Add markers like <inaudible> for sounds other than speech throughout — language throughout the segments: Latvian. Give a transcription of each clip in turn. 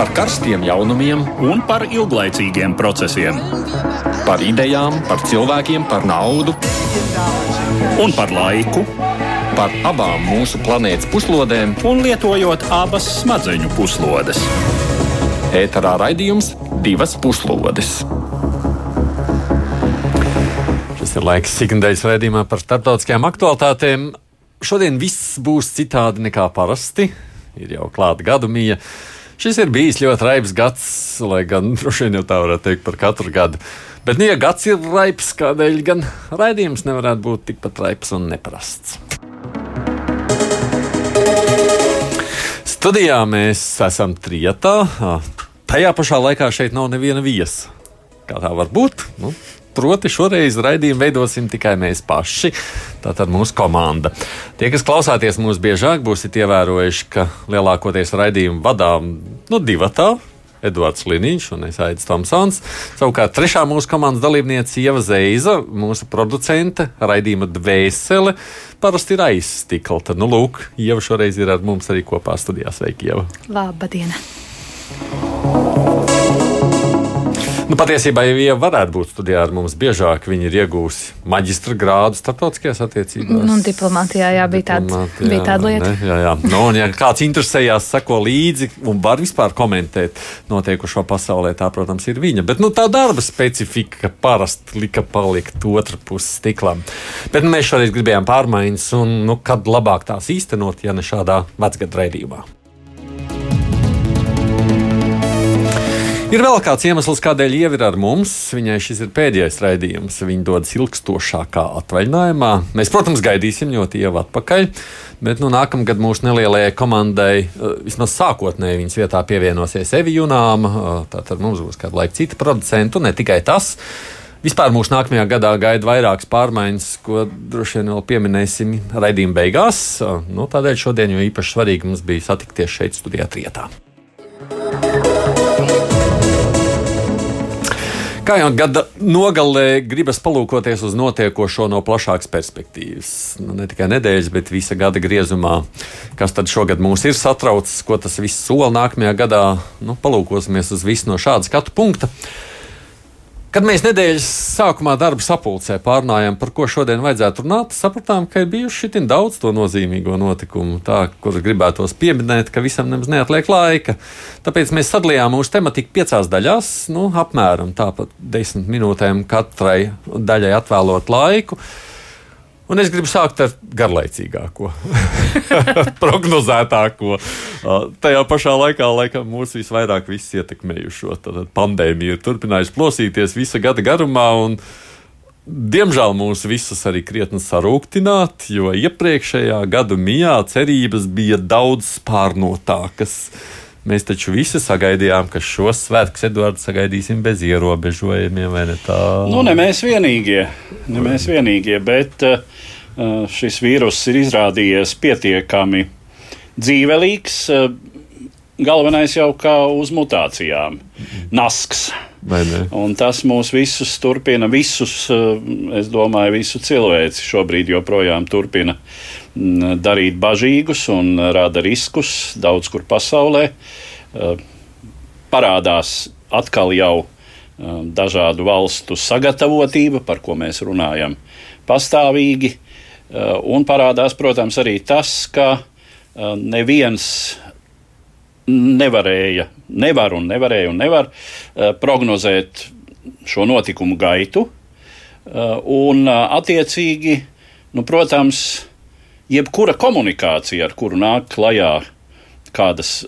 par karstiem jaunumiem, un par ilglaicīgiem procesiem. par idejām, par cilvēkiem, par naudu, Un par laiku, par abām mūsu planētas puslodēm. un lietojot abas smadzeņu puslodes. Ēterā raidījums divas puslodes. Šis ir laiks ikdienas raidījumā par starptautiskajām aktualitātēm. Šodien viss būs citādi nekā parasti. Ir jau klāta gadu mija. Šis ir bijis ļoti raibs gads, lai gan <laughs> droši vien jau tā varētu teikt par katru gadu. Bet, nu, ja gads ir raips, kādēļ gan raidījums nevarētu būt tikpat raips un neparasts? Studijā mēs esam trijotā. Tajā pašā laikā šeit nav neviena viesa. Kā tā var būt? Nu, proti, šoreiz raidījumu veidosim tikai mēs paši. Tātad mūsu komanda. Tie, kas klausāties mūs biežāk, būsiet ievērojuši, ka lielākoties raidījumu vadām nu, divatā. Edvards Liniņš un es Aits Tomsons. Savukārt trešā mūsu komandas dalībniece Ieva Zeiza, mūsu producente, raidījuma dvēsele, parasti ir aizstikla. Tad, nu, lūk, Ieva šoreiz ir ar mums arī kopā studijā. Sveiki, Ieva! Labdien! Nu, patiesībā Ieva varētu būt studijā ar mums biežāk. Viņa ir iegūsi maģistra grādu starptautiskajās attiecībās. Nu, diplomātijā jā, bija, Diplomātijā, bija tāda lieta. Ne? Jā, jā. Nu, un, ja kāds interesējās, sako līdzi un var vispār komentēt notiekušo pasaulē, tā, protams, ir viņa. Bet nu, tā darba specifika parasti lika palikt otrā pusē stiklam. Bet nu, mēs šoreiz gribējām pārmaiņas, un nu, kad labāk tās īstenot, ja ne šādā vecgadu raidījumā. Ir vēl kāds iemesls, kādēļ Ieva ir ar mums. Viņai šis ir pēdējais raidījums. Viņa dodas ilgstošākā atvaļinājumā. Mēs, protams, gaidīsim ļoti Ievu atpakaļ. Bet nu, nākamgad mūsu nelielajai komandai, eh, vismaz sākotnēji, viņas vietā pievienosies Evi Junām. eh, Tātad mums būs kāda laika cita producenta, un ne tikai tas. Vispār mūsu nākamajā gadā gaida vairākas pārmaiņas, ko droši vien vēl pieminēsim raidījuma beigās. Eh, Nu, tādēļ šodien jau īpaši svarīgi mums bija satikties šeit, studijā Trietā. Kā jau gada nogalē gribas palūkoties uz notiekošo no plašākas perspektīvas. Nu, ne tikai nedēļas, bet visa gada griezumā. Kas tad šogad mūs ir satraucis, ko tas viss sola nākamajā gadā? Nu, palūkosimies uz visu no šāda skatu punkta. Kad mēs nedēļas sākumā darba sapulcē pārnājām, par ko šodien vajadzētu runāt, sapratām, ka ir bijuši šitin daudz to nozīmīgo notikumu, tā, kurus gribētos pieminēt, ka visam nemaz neatliek laika. Tāpēc mēs sadalījām mūsu tematiku piecās daļās, nu, apmēram tāpat desmit minūtēm katrai daļai atvēlot laiku. Un es gribu sākt ar garlaicīgāko, <laughs> prognozētāko. Tajā pašā laikā, laikam, mūs visvairāk ietekmējušo. Pandēmija ir turpinājusi plosīties visa gada garumā. Un, Diemžēl mūs visus arī krietni sarūktināt, jo iepriekšējā gada mijā cerības bija daudz spārnotākas. Mēs taču visi sagaidījām, ka šos svētkus Edvards sagaidīsim bez ierobežojumiem, vai ne tā? Nu, ne mēs vienīgie, ne mēs vienīgie bet uh, šis vīrus ir izrādījies pietiekami dzīvelīgs. Uh, galvenais jau kā uz mutācijām, nasks. Un tas mūs visus turpina, visus, es domāju, visu cilvēci šobrīd joprojām turpina darīt bažīgus un rada riskus daudz kur pasaulē. Parādās atkal jau dažādu valstu sagatavotība, par ko mēs runājam pastāvīgi. Un parādās, protams, arī tas, ka neviens nevarēja, nevar un nevarēja un nevar prognozēt šo notikumu gaitu. Un, attiecīgi, nu, protams, jebkura komunikācija, ar kuru nāk klajā kādas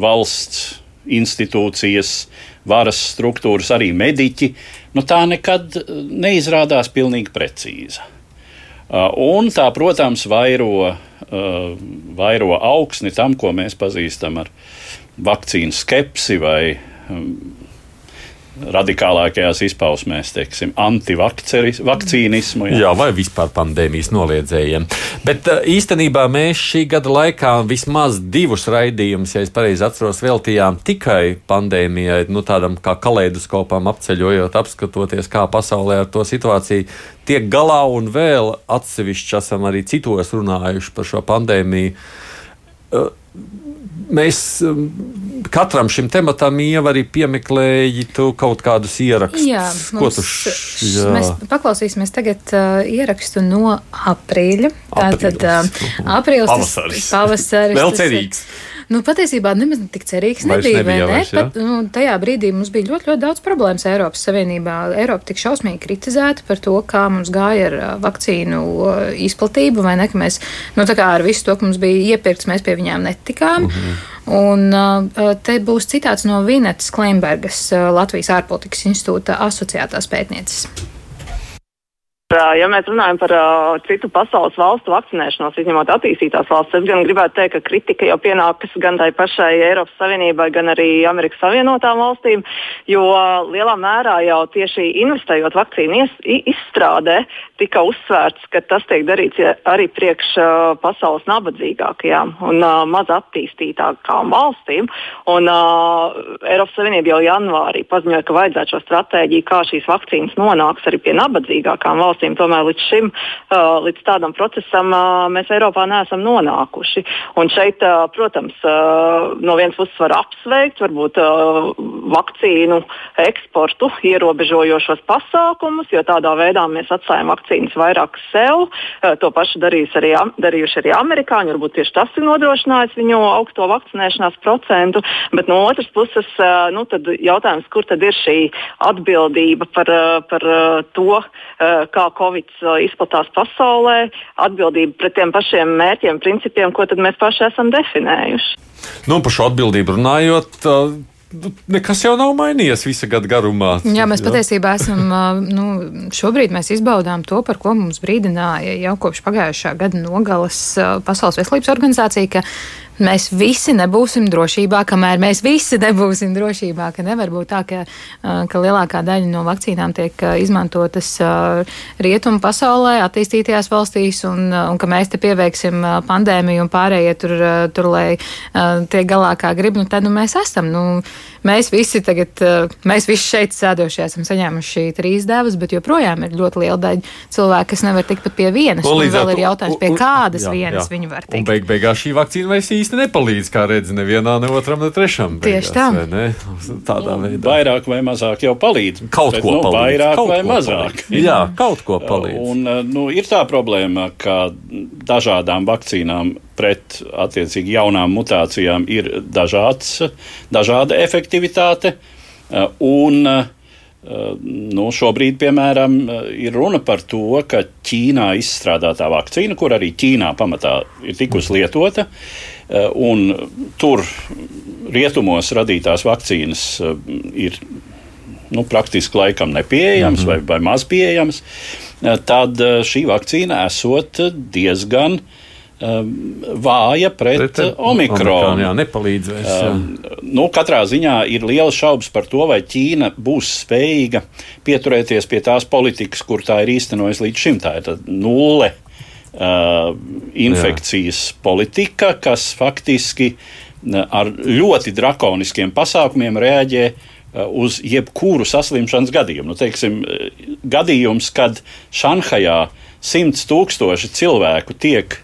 valsts institūcijas, varas struktūras, arī mediķi, nu, tā nekad neizrādās pilnīgi precīza. Un tā, protams, vairo, vairo augsni tam, ko mēs pazīstam ar vakcīnu skepsi vai radikālākajās izpausmēs, teiksim, antivakcīnismu. Jā, vai vispār pandēmijas noliedzējiem. Bet uh, īstenībā mēs šī gada laikā vismaz divus raidījumus, ja es pareizi atceros, veltījām tikai pandēmijai, nu tādam kā kaleidoskopam apceļojot, apskatoties, kā pasaulē ar to situāciju tiek galā, un vēl atsevišķi esam arī citos runājuši par šo pandēmiju. Mēs um, katram šim tematam jau arī piemeklēji tu kaut kādus ierakstus. Jā, Ko tu mums, š... jā. mēs paklausīsimies tagad uh, ierakstu no aprīļa. Tātad uh, aprīlis tas- Pavasaris. pavasaris Vēl tas cerīgs. Nu, patiesībā nemaz tik cerīgs Vairs nebija. nebija ne? vairs? Pat, nu, tajā brīdī mums bija ļoti, ļoti daudz problēmas Eiropas Savienībā. Eiropa tik šausmīgi kritizēta par to, kā mums gāja ar vakcīnu izplatību, vai ne, ka mēs, nu, tā kā ar visu to, ka mums bija iepirkts, mēs pie viņām netikām. Mhm. Un ā, te būs citāts no Vinetas Kleinbergas, ā, Latvijas ārpolitikas institūta asociētās pētnieces. Ja mēs runājam par uh, citu pasaules valstu vakcinēšanos, izņemot attīstītās valstis, es gan gribētu teikt, ka kritika jau pienākas gan tai pašai Eiropas Savienībai, gan arī Amerikas Savienotām valstīm, jo lielā mērā jau tieši investējot vakcīnu izstrādē, tika uzsvērts, ka tas tiek darīts arī priekš uh, pasaules nabadzīgākajām un uh, maz attīstītākām valstīm. Un, uh, Eiropas Savienība jau janvārī paziņoja, ka vajadzētu šo stratēģiju, kā šīs vakcīnas nonāks arī pie nabadzīgākām valstīm. Tomēr līdz šim, uh, līdz tādam procesam, uh, mēs Eiropā neesam nonākuši. Un šeit, uh, protams, no vienas puses var apsveikt varbūt vakcīnu eksportu ierobežojošos pasākumus, jo tādā veidā mēs atstājam vakcīnas vairāk sev. To pašu arī, darījuši arī amerikāņi. Varbūt tieši tas ir nodrošinājis viņu augsto vakcinēšanās procentu. Bet no otras puses, nu, jautājums, kur tad ir šī atbildība par, par to, uh, kā Covid izplatās pasaulē, atbildība pret tiem pašiem mērķiem, principiem, ko tad mēs paši esam definējuši. Nu, par šo atbildību runājot. Uh, nu, Nekas jau nav mainījies visa gada garumā. Jā, mēs patiesībā esam, nu, šobrīd mēs izbaudām to, par ko mums brīdināja jau kopš pagājušā gada nogales ā, Pasaules veselības organizācija, ka mēs visi nebūsim drošībā, kamēr mēs visi nebūsim drošībā, ka nevar būt tā, ka, ka lielākā daļa no vakcīnām tiek izmantotas rietumu pasaulē, attīstītajās valstīs, un, un ka mēs te pieveiksim pandēmiju un pārējie tur, tur lai tiek galā kā grib, nu tad nu, mēs esam. Nu, mēs visi tagad, ā, mēs visi šeit sēdošie esam saņēmuši trīs devas, bet joprojām ir ļoti liela daļa cilvēku, kas nevar tikt pat pie vienas. Un, un vēl ir jautājums, pie un- un- kādas jā, vienas jā. viņi var Un tikt. beig beigās šī vakcīna vairs īsti nepalīdz, kā redz, nevienā, ne otram, ne trešam. Tieši beigās, tā. vai ne? <laughs> Tādā veidā. Vairāk vai mazāk jau palīdz. Kaut Bet, ko nu, palīdz. Vairāk kaut vai mazāk. Palīdz. Jā, kaut ko palīdz. Un, eh, nu, ir tā problēma, ka dažādām vakcīnām pret attiecīgi jaunām mutācijām ir dažāds, dažāda efektivitāte. Eh, Un, eh, nu, šobrīd, piemēram, eh, ir runa par to, ka Ķīnā izstrādātā vakcīna, kur arī Ķīnā pamatā ir tikusi lietota, eh, un tur rietumos radītās vakcīnas eh, ir nu, praktiski laikam nepieejams mm -hmm. vai, vai maz pieejams, eh, tad eh, šī vakcīna esot diezgan um, vāja pret, Pret, pret omikronu. Jā, nepalīdz vairs. Um, nu, katrā ziņā ir liela šaubas par to, vai Ķīna būs spējīga pieturēties pie tās politikas, kur tā ir īstenojusi līdz šim. Tā ir nulle uh, infekcijas Jā. politika, kas faktiski uh, ar ļoti drakoniskiem pasākumiem reaģē uh, uz jebkuru saslimšanas gadījumu. Nu, teiksim, uh, gadījums, kad Šanhajā simts tūkstoši cilvēku tiek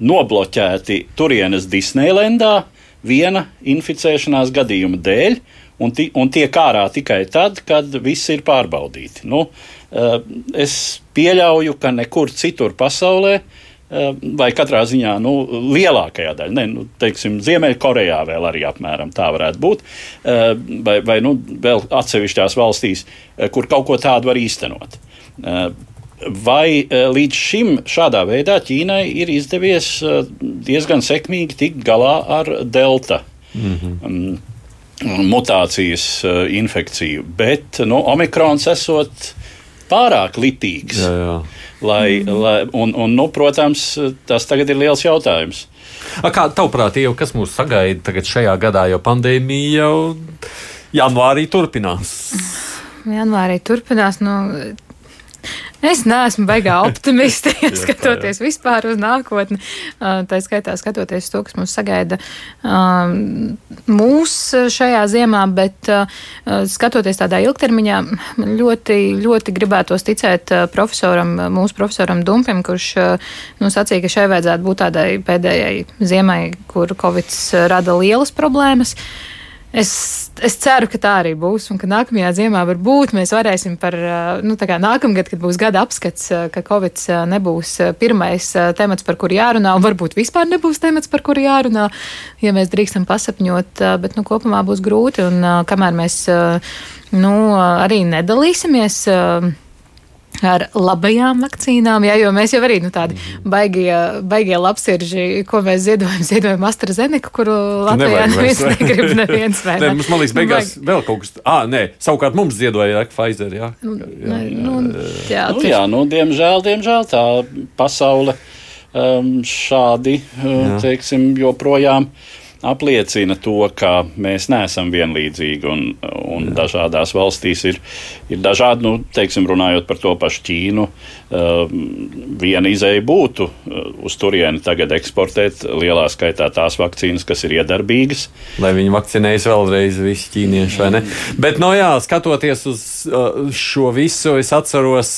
nobloķēti turienes Disneylandā viena inficēšanās gadījuma dēļ, un, ti, un tiek ārā tikai tad, kad viss ir pārbaudīti. Nu, eh, es pieļauju, ka nekur citur pasaulē, eh, vai katrā ziņā nu, lielākajā daļā, ne, nu, teiksim, Ziemeļkorejā vēl arī apmēram tā varētu būt, eh, vai, vai nu, vēl atsevišķās valstīs, kur kaut ko tādu var īstenot. Vai eh, līdz šim šādā veidā Ķīnai ir izdevies eh, diezgan sekmīgi tikt galā ar delta mm -hmm. mutācijas eh, infekciju, bet nu, omikrons esot pārāk litīgs. Jā, jā. Lai, lai, un, un, nu, protams, tas tagad ir liels jautājums. A, Kā tavuprāt, jau kas mūs sagaida tagad šajā gadā, jo pandēmija jau janvārī turpinās? Janvārī turpinās. Nu, Es neesmu baigā <laughs> optimiste, ja skatoties vispār uz nākotni. Uh, Tā skaitā skatoties to, kas mūs sagaida um, mūs šajā ziemā, bet uh, skatoties tādā ilgtermiņā, ļoti, ļoti gribētos ticēt uh, profesoram, mūsu profesoram Dumpim, kurš nu, sacīja, ka šai vajadzētu būt tādai pēdējai ziemai, kur Covid rada lielas problēmas. Es, es ceru, ka tā arī būs, un ka nākamajā ziemā varbūt mēs varēsim par nu, nākamgad, kad būs gada apskats, ka Covid nebūs pirmais temats, par kuru jārunā, un varbūt vispār nebūs temats, par kuru jārunā, ja mēs drīkstam pasapņot, bet nu, kopumā būs grūti, un kamēr mēs nu, arī nedalīsimies ar labajām vakcīnām, jā, jo mēs jau arī nu, tādi mhm. baigie, baigie labsirži, ko mēs ziedojam, <laughs> ziedojam AstraZeneca, kuru Latvijā neviens <laughs> negrib, neviens vai ne. Mums, man liekas, beigās Baig... vēl kaut kas, ah, nē, savukārt mums ziedoja Pfizer, jā. Nu, jā, jā, nu, jā, nu, jā, nu, diemžēl, diemžēl tā pasaule um, šādi, uh, teiksim, joprojām. Uh, apliecina to, ka mēs neesam vienlīdzīgi un, un dažādās valstīs ir, ir dažādi, nu, teiksim, runājot par to pašu Ķīnu. Uh, viena izēja būtu uh, uz turieni tagad eksportēt lielā skaitā tās vakcīnas, kas ir iedarbīgas. Lai viņi vakcinējas vēlreiz visi ķīnieši, vai ne? Bet, no jā, skatoties uz uh, šo visu, es atceros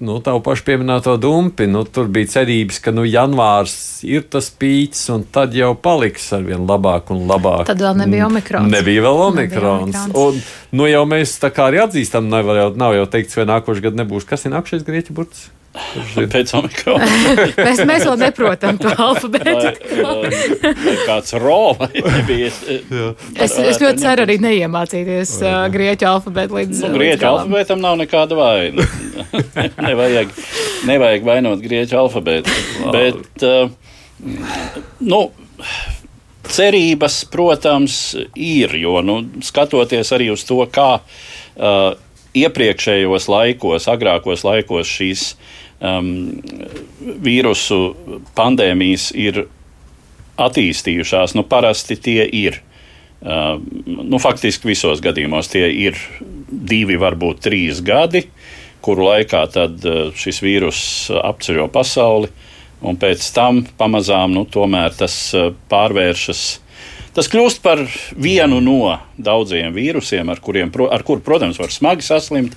nu, tavu pašu pieminēto dumpi, nu, tur bija cerības, ka nu, janvārs ir tas pīķis, un tad jau paliks ar vien labāk un labāk. Tad vēl nebija omikrons. Nebija vēl omikrons. Nebija omikrons. Un, nu, jau mēs tā kā arī atzīstam, nav jau, nav jau teikts, vai nākošais gads nebūs. Kas ir nākošais grieķu burts? Pēc omikrona. mēs, mēs vēl neprotam to alfabētu. Kāds Roma bija. <laughs> Es, es ļoti ceru arī neiemācīties uh, grieķu alfabētu līdz. Nu, grieķu alfabētam nav nekāda vaina. <laughs> nevajag, nevajag vainot grieķu alfabētu. Bet, uh, nu, cerības, protams, ir, jo, nu, skatoties arī uz to, kā uh, iepriekšējos laikos, agrākos laikos šīs um, vīrusu pandēmijas ir attīstījušās. Nu, parasti tie ir. Uh, nu, faktiski visos gadījumos tie ir divi, varbūt trīs gadi, kuru laikā tad, uh, šis vīrus apceļo pasauli, un pēc tam pamazām nu, tas uh, pārvēršas Tas kļūst par vienu no daudziem vīrusiem, ar kuriem, ar kuru, protams, var smagi saslimt,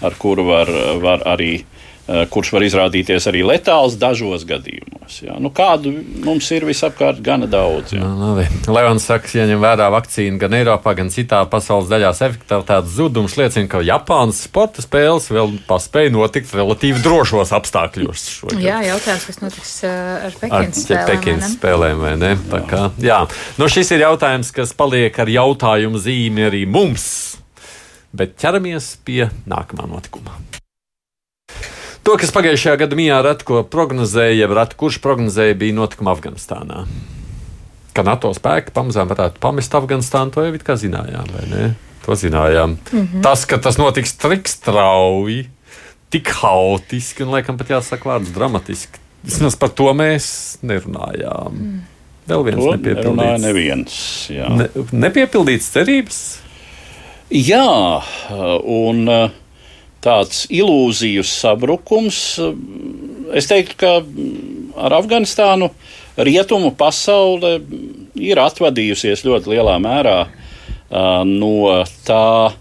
ar kuru var, var arī kurš var izrādīties arī letāls dažos gadījumos. Jā. Nu, kādu mums ir visapkārt gana daudz. Jā. Nu, Levans saka, ja ņem vērā vakcīnu gan Eiropā, gan citā pasaules daļās efektivitātes zudums liecina, ka Japānas sporta spēles vēl paspēja notikt relatīvi drošos apstākļos. Šogad. Jā, jautājums, kas notiks eh, ar Pekinas spēlēm. Pekinas spēlēm vai ne? Tā kā, jā. Nu, šis ir jautājums, kas paliek ar jautājumu zīmi arī mums. Bet ķeramies pie nākamā notikuma. To, kas pagājušajā gadā mijā Ratko prognozēja, jau Ratko, kurš prognozēja, bija notikuma Afganistānā. Ka NATO spēki pamazām varētu pamest Afganistānu, to jau it kā zinājām, vai ne? To zinājām. Mm -hmm. Tas, ka tas notiks tik strauji, tik haotiski un, laikam, pat jāsaka vārds dramatiski. Vismaz par to mēs nerunājām. Mm. Vēl viens to nepiepildīts. Neviens, jā. ne, nepiepildīts cerības. Jā, un uh, tāds ilūziju sabrukums. Es teiktu, ka ar Afganistānu rietumu pasaule ir atvadījusies ļoti lielā mērā no tā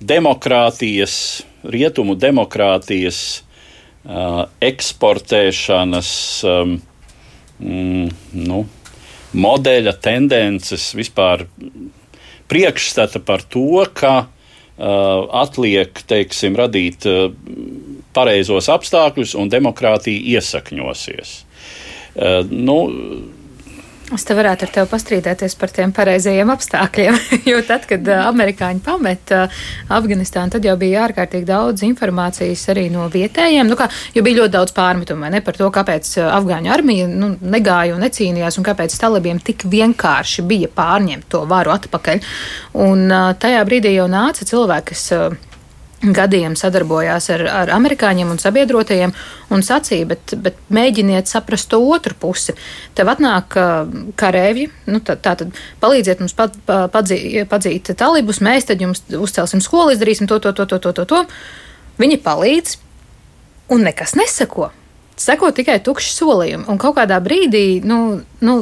demokrātijas, rietumu demokrātijas eksportēšanas mm, nu, modeļa, tendences, vispār priekšstata par to, ka atliek, teiksim, radīt uh, pareizos apstākļus un demokrātija iesakņosies. Uh, nu, Es te varētu ar tevi pastrīdēties par tiem pareizajiem apstākļiem, <laughs> jo tad, kad uh, amerikāņi pameta uh, Afganistānu, tad jau bija ārkārtīgi daudz informācijas arī no vietējiem, nu kā, jo bija ļoti daudz pārmetumu ne, par to, kāpēc uh, afgāņu armija nu, negāja un necīnījās, un kāpēc talibiem tik vienkārši bija pārņemt to varu atpakaļ. Un tajā brīdī jau nāca cilvēki, kas gadiem sadarbojās ar, ar amerikāņiem un sabiedrotajiem un sacīja, bet, bet mēģiniet saprast to otru pusi. Tev atnāk karēvi, nu, tā, tā tad palīdziet mums pat, padzī, padzīt talibus, mēs tad jums uzcelsim skolu, izdarīsim to, to, to, to, to, to. to. Viņi palīdz un nekas neseko. Seko tikai tukši solījumi. Un kaut kādā brīdī, nu, nu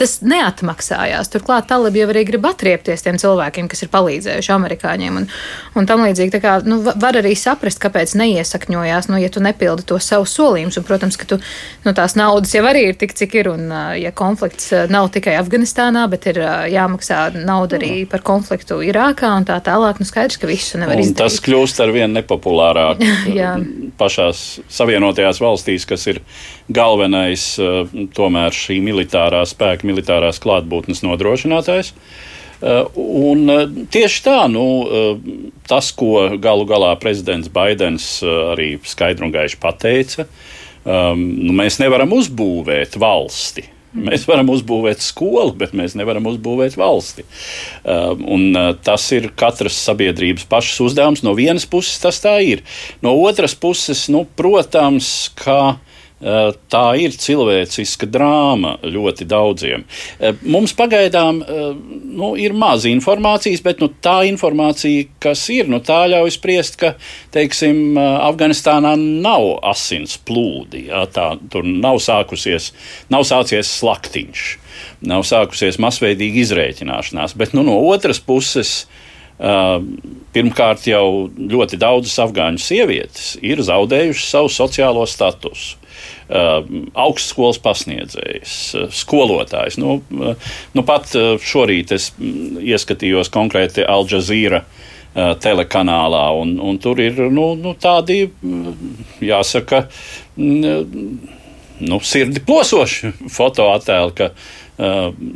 tas neatmaksājās. Turklāt talibi jau arī grib atriepties tiem cilvēkiem, kas ir palīdzējuši amerikāņiem. Un, un tam līdzīgi kā, nu, var arī saprast, kāpēc neiesakņojās, nu, ja tu nepildi to savu solījumus. Un, protams, ka tu, nu, tās naudas jau arī ir tik, cik ir. Un, ja konflikts nav tikai Afganistānā, bet ir jāmaksā nauda arī par konfliktu Irākā un tā tālāk, nu skaidrs, ka visu nevar un izdarīt. Tas kļūst ar vien nepopulārāk <laughs> pašās Savienotajās valstīs, kas ir galvenais tomēr šī militārā spēka militārās klātbūtnes nodrošinātājs. Uh, un uh, tieši tā, nu, uh, tas, ko galu galā prezidents Baidens arī skaidri un gaiši pateica, um, nu, mēs nevaram uzbūvēt valsti. Mēs varam uzbūvēt skolu, bet mēs nevaram uzbūvēt valsti. Um, un, tas ir katras sabiedrības pašas uzdevums. No vienas puses tas tā ir. No otras puses, nu, protams, ka tā ir cilvēciska drāma ļoti daudziem. Eh, mums pagaidām eh, nu, ir maz informācijas, bet nu, tā informācija, kas ir, nu, tā ļauj spriest, ka teiksim, Afganistānā nav asins plūdi. Jā, tā, tur nav, sākusies, nav sācies slaktiņš, nav sākusies masveidīga izrēķināšanās. Bet nu, no otras puses, pirmkārt, jau ļoti daudzas afgāņu sievietes ir zaudējušas savu sociālo statusu. Uh, augstskolas pasniedzējs, uh, skolotājs. Nu, uh, nu pat šorīt es mm, ieskatījos konkrēti Al Jazeera telekanālā, un, un tur ir nu, nu, tādi, mm, jāsaka, mm, nu, sirdi plosoši <laughs> fotoattēli, ka uh,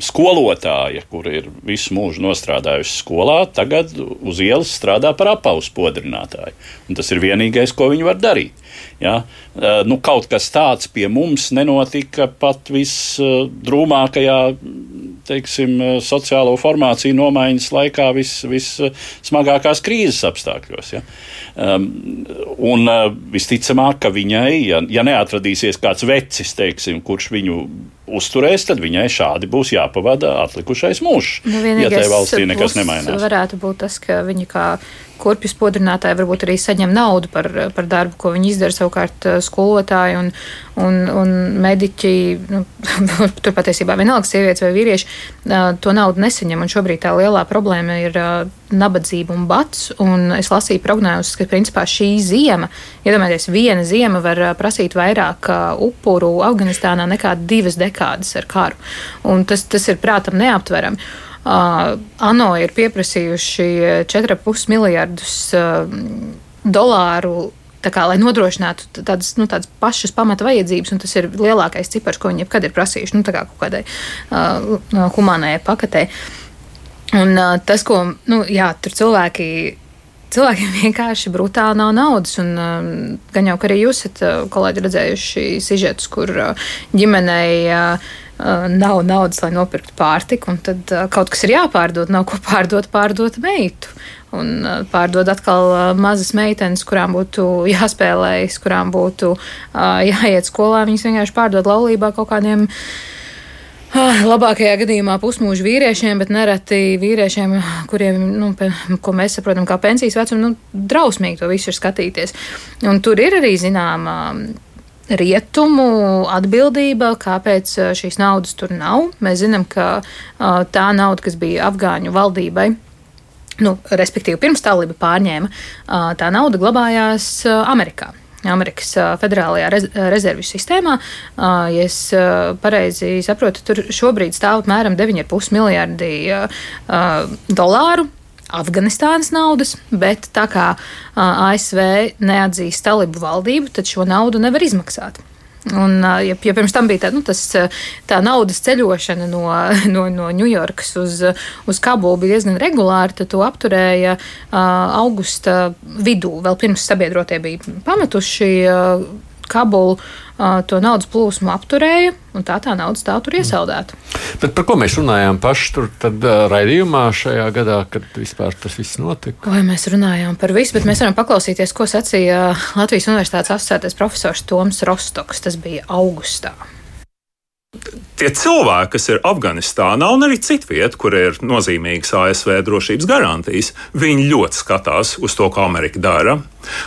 skolotāja, kur ir visu mūžu nostrādājusi skolā, tagad uz ielas strādā par apaus podrinātāju. Un tas ir vienīgais, ko viņi var darīt. Ja? Nu, kaut kas tāds pie mums nenotika pat visdrūmākajā teiksim, sociālo formāciju nomaiņas laikā, vissmagākās vis krīzes apstākļos. Ja? Um, un uh, visticamāk, ka viņai, ja, ja neatradīsies kāds vecis, teiksim, kurš viņu uzturēs, tad viņai šādi būs jāpavada atlikušais mūžs. Nu, ja tajā valstī nekas nemainās. Varētu būt tas, ka viņi kā kurpju spodrinātāji varbūt arī saņem naudu par, par darbu, ko viņi izdara. Savukārt eh, skolotāji un, un, un mediķi, nu, <laughs> tur patiesībā vienalga sievietes vai vīrieši, to naudu nesaņem. Un šobrīd tā lielā problēma ir nabadzība un bats. Un es lasīju prognozes, ka principā šī ziema, iedomājieties, viena ziema var prasīt vairāk upuru Afganistānā nekā divas dekādas ar karu. Un tas, tas ir prātam neaptverami. Uh, ANO ir pieprasījuši 4,5 miljardus uh, dolāru kā, lai nodrošinātu tādas, nu, tādas pašas pamata vajadzības, un tas ir lielākais cipars, ko viņi jebkad ir prasījuši nu, kā kaut kādai uh, humanai paketē. Un uh, tas, ko nu, jā, tur cilvēki. Cilvēkiem <laughs> vienkārši brutāli nav naudas. Un, um, gan jau arī jūs esat, uh, kolēģi, redzējuši sižetus, kur uh, ģimenei uh, Uh, nav naudas, lai nopirktu pārtiku, un tad uh, kaut kas ir jāpārdod, nav ko pārdot, pārdot meitu. Un uh, pārdod atkal mazas meitenes, kurām būtu jāspēlējas, kurām būtu jāiet skolā. Viņas vienkārši pārdod laulībā kaut kādiem labākajā gadījumā pusmūža vīriešiem, bet nereti vīriešiem, kuriem, nu, ko mēs saprotam kā pensijas vecumu, nu, drausmīgi to visu ir skatīties. Un tur ir arī zināma rietumu atbildība, kāpēc šīs naudas tur nav. Mēs zinām, ka tā nauda, kas bija Afgāņu valdībai, nu, respektīvi pirms tālība pārņēma, tā nauda glabājās Amerikā. Amerikas Federālajā rez rezervju sistēmā. Ja es pareizi saprotu, tur šobrīd stāv apmēram 9,5 miljardi dolāru Afganistānas naudas, bet tā kā ASV neatzīst talibu valdību, tad šo naudu nevar izmaksāt. Un, ja, ja pirms tam bija tā, nu, tas, tā naudas ceļošana no, <laughs> no, no Ņujorkas uz, uz Kabulu bija diezgan regulāra, tad to apturēja uh, augusta vidū, vēl pirms sabiedrotie bija pametuši. Uh, Kabulu to naudas plūsmu apturēja, un tā tā nauda stāv tur iesaldēta. Bet par ko mēs runājām paši tur tad, uh, raidījumā šajā gadā, kad vispār tas viss notika? Vai mēs runājām par visu, bet mēs varam paklausīties, ko sacīja Latvijas Universitātes asociētais profesors Toms Rostoks. Tas bija augustā tie cilvēki, kas ir Afganistānā un arī citvietā, kur ir nozīmīgas ASV drošības garantijas, viņi ļoti skatās uz to, ko Amerika dara.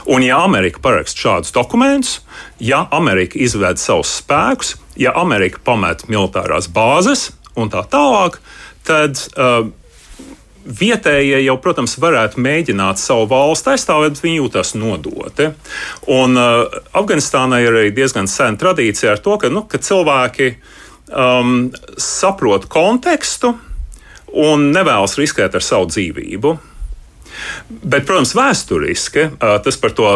Un, ja Amerika paraksta šādus dokumentus, ja Amerika izved savus spēkus, ja Amerika pamet militārās bāzes un tā tālāk, tad uh, vietējie jau, protams, varētu mēģināt savu valsti aizstāvēt, bet viņi jūtas nodoti. Un uh, Afganistānai ir arī diezgan sena tradīcija ar to, ka, nu, ka cilvēki um, saprot kontekstu un nevēlas riskēt ar savu dzīvību. Bet, protams, vēsturiski tas par to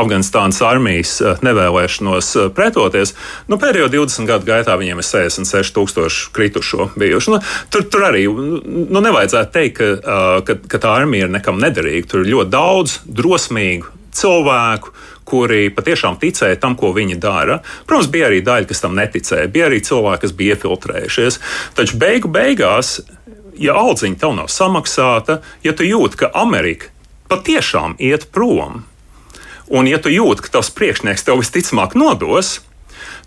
Afganistānas armijas nevēlēšanos pretoties. Nu, pēdējo 20 gadu gaitā viņiem ir 66,000 kritušo bijuši. Nu, tur, tur arī nu, nevajadzētu teikt, ka, ka, ka tā armija ir nekam nederīga. Tur ir ļoti daudz drosmīgu cilvēku, kuri patiešām ticēja tam, ko viņi dara. Protams, bija arī daļa, kas tam neticēja, bija arī cilvēki, kas bija iefiltrējušies. Taču beigu beigās ja audziņa tev nav samaksāta, ja tu jūti, ka Amerika patiešām iet prom, un ja tu jūti, ka tavs priekšnieks tev visticamāk nodos,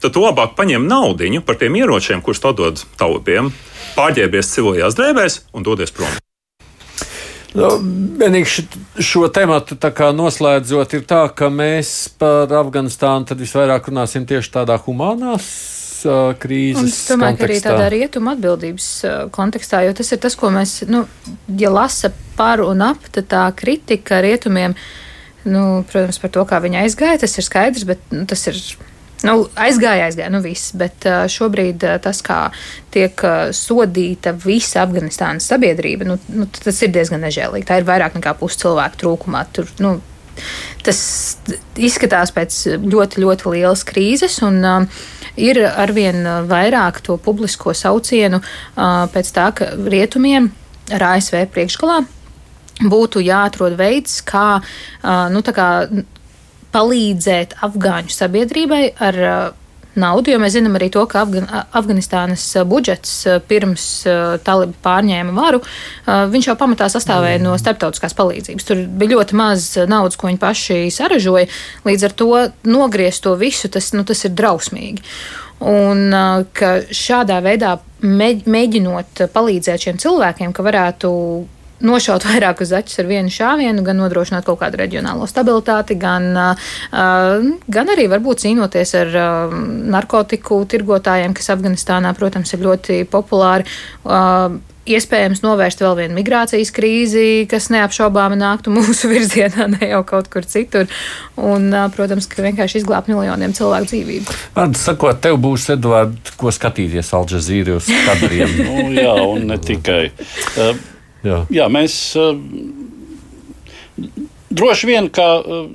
tad tu labāk paņem naudu par tiem ieročiem, kurus tu dod tautiem, pārģērbies civilajās drēbēs un dodies prom. Nu, vienīgi šo tematu noslēdzot, ir tā, ka mēs par Afganistānu visvairāk runāsim tieši tādā humanās krīzes. Un es domāju, kontekstā. ka arī tādā rietuma atbildības kontekstā, jo tas ir tas, ko mēs, nu, ja lasa par un ap, tad tā kritika rietumiem, nu, protams, par to, kā viņa aizgāja, tas ir skaidrs, bet nu, tas ir. Nu, aizgāja, aizgāja, nu viss, bet šobrīd tas, kā tiek sodīta visa Afganistānas sabiedrība, nu, nu, tas ir diezgan nežēlīgi. Tā ir vairāk nekā pusi cilvēku trūkumā. Tur, nu, tas izskatās pēc ļoti, ļoti lielas krīzes. Un, uh, ir arvien vairāk to publisko saucienu uh, pēc tā, ka rietumiem ar ASV priekšgalā būtu jāatrod veids, kā, uh, nu, kā palīdzēt afgāņu sabiedrībai ar uh, naudu, jo mēs zinām arī to, ka Afgan Afganistānas uh, budžets uh, pirms talibi pārņēma varu, viņš jau pamatā sastāvēja no starptautiskās palīdzības. Tur bija ļoti maz naudas, ko viņi paši saražoja. Līdz ar to nogriezt to visu, tas, nu, tas ir drausmīgi. Un ka šādā veidā mēģinot palīdzēt šiem cilvēkiem, ka varētu nošaut vairāk uz acis ar vienu šāvienu, gan nodrošināt kaut kādu reģionālo stabilitāti, gan, gan arī varbūt cīnoties ar narkotiku tirgotājiem, kas Afganistānā, protams, ir ļoti populāri. Iespējams, novērst vēl vienu migrācijas krīzi, kas neapšaubāmi nāktu <laughs> mūsu virzienā, ne jau kaut kur citur. Un, protams, ka vienkārši izglābt miljoniem cilvēku dzīvību. Vārds sakot, tev būs, Edvards, ko skatīties Alžēzīras kadriem. <laughs> nu, jā, un ne tikai. Jā, Jā mēs uh, droši vien, ka uh,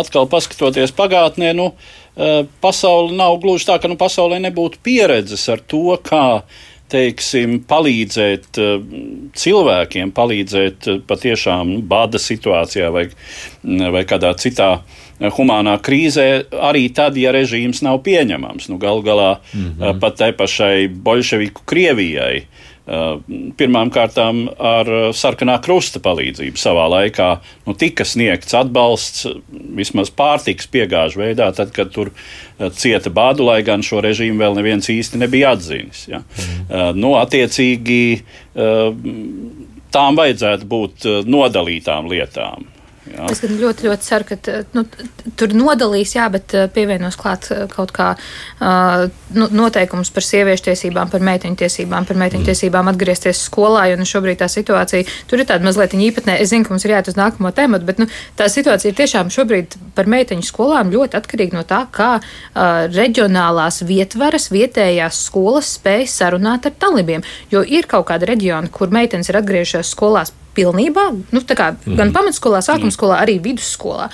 atkal paskatoties pagātnē, nu, uh, pasaule nav gluži tā, ka nu, pasaulē nebūtu pieredzes ar to, kā teiksim, palīdzēt cilvēkiem, palīdzēt patiešām nu, bada situācijā vai, vai kādā citā humānā krīzē, arī tad, ja režīms nav pieņemams. Nu, Galu galā mm -hmm. pat tai pašai bolševiku Krievijai uh, Pirmām kārtām ar uh, sarkanā krusta palīdzību savā laikā nu, tika sniegts atbalsts vismaz pārtiks piegāžu veidā, tad, kad tur uh, cieta bādu, lai gan šo režīmu vēl neviens īsti nebija atzinis. Ja. Mm. Nu, attiecīgi tām vajadzētu būt nodalītām lietām. Jā. Es ļoti, ļoti ceru, ka nu, tur nodalīs, jā, bet eh, pievienos klāt eh, kaut kā uh, noteikums par sieviešu tiesībām, par meiteņu tiesībām, par meiteņu mm. tiesībām atgriezties skolā. Jo nu, šobrīd tā situācija tur ir tāda mazliet īpatnē. Es zinu, ka mums ir jāiet uz nākamo tēmu, bet nu, tā situācija ir tiešām šobrīd par meiteņu skolām ļoti atkarīga no tā, kā uh, reģionālās vietvaras, vietējās skolas spēj sarunāt ar talibiem. Jo ir kaut kāda reģiona, kur meitenes ir atgriežušās skolās pilnībā, nu, kā, mm. gan pamatskolā, sākuma skolā, arī vidusskolā.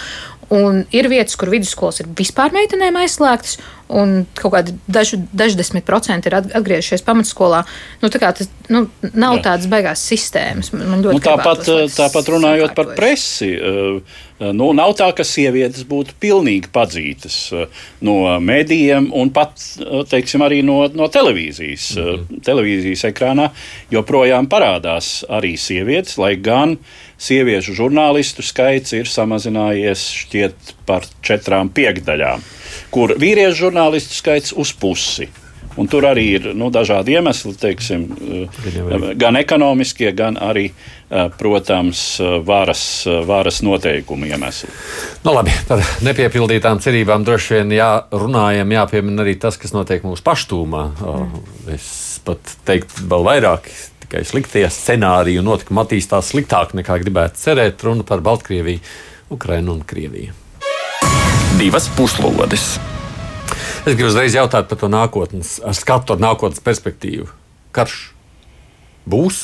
Un ir vietas, kur vidusskolas ir vispār meitenēm aizslēgtas, un kaut kādi daži, daži desmit procenti ir atgriezušies pamatskolā. Nu, tā kā tas nu, nav Jā. tādas beigās sistēmas. Man ļoti nu, tāpat, tāpat runājot par presi. Uh, nu, nav tā, ka sievietes būtu pilnīgi padzītas uh, no medijiem un pat uh, teiksim, arī no, no televīzijas. -hmm. Televīzijas ekrānā joprojām parādās arī sievietes, lai gan uh, sieviešu žurnālistu skaits ir samazinājies šķiet par četrām piekdaļām, kur vīriešu žurnālistu skaits uz pusi. Un tur arī ir nu, dažādi iemesli, teiksim, gan ekonomiskie, gan arī, protams, varas, varas noteikumu iemesli. Nu, labi, par nepiepildītām cerībām droši vien jārunājam, jāpiemina arī tas, kas notiek mūsu paštūmā. Es pat teiktu vēl vairāk. Tikai sliktie scenāriji un notikumi attīstās sliktāk nekā gribētu cerēt. Runa par Baltkrieviju, Ukrainu un Krieviju. Divas puslodes. Es gribu uzreiz jautāt par to nākotnes, ar skatu, nākotnes perspektīvu. Karš būs?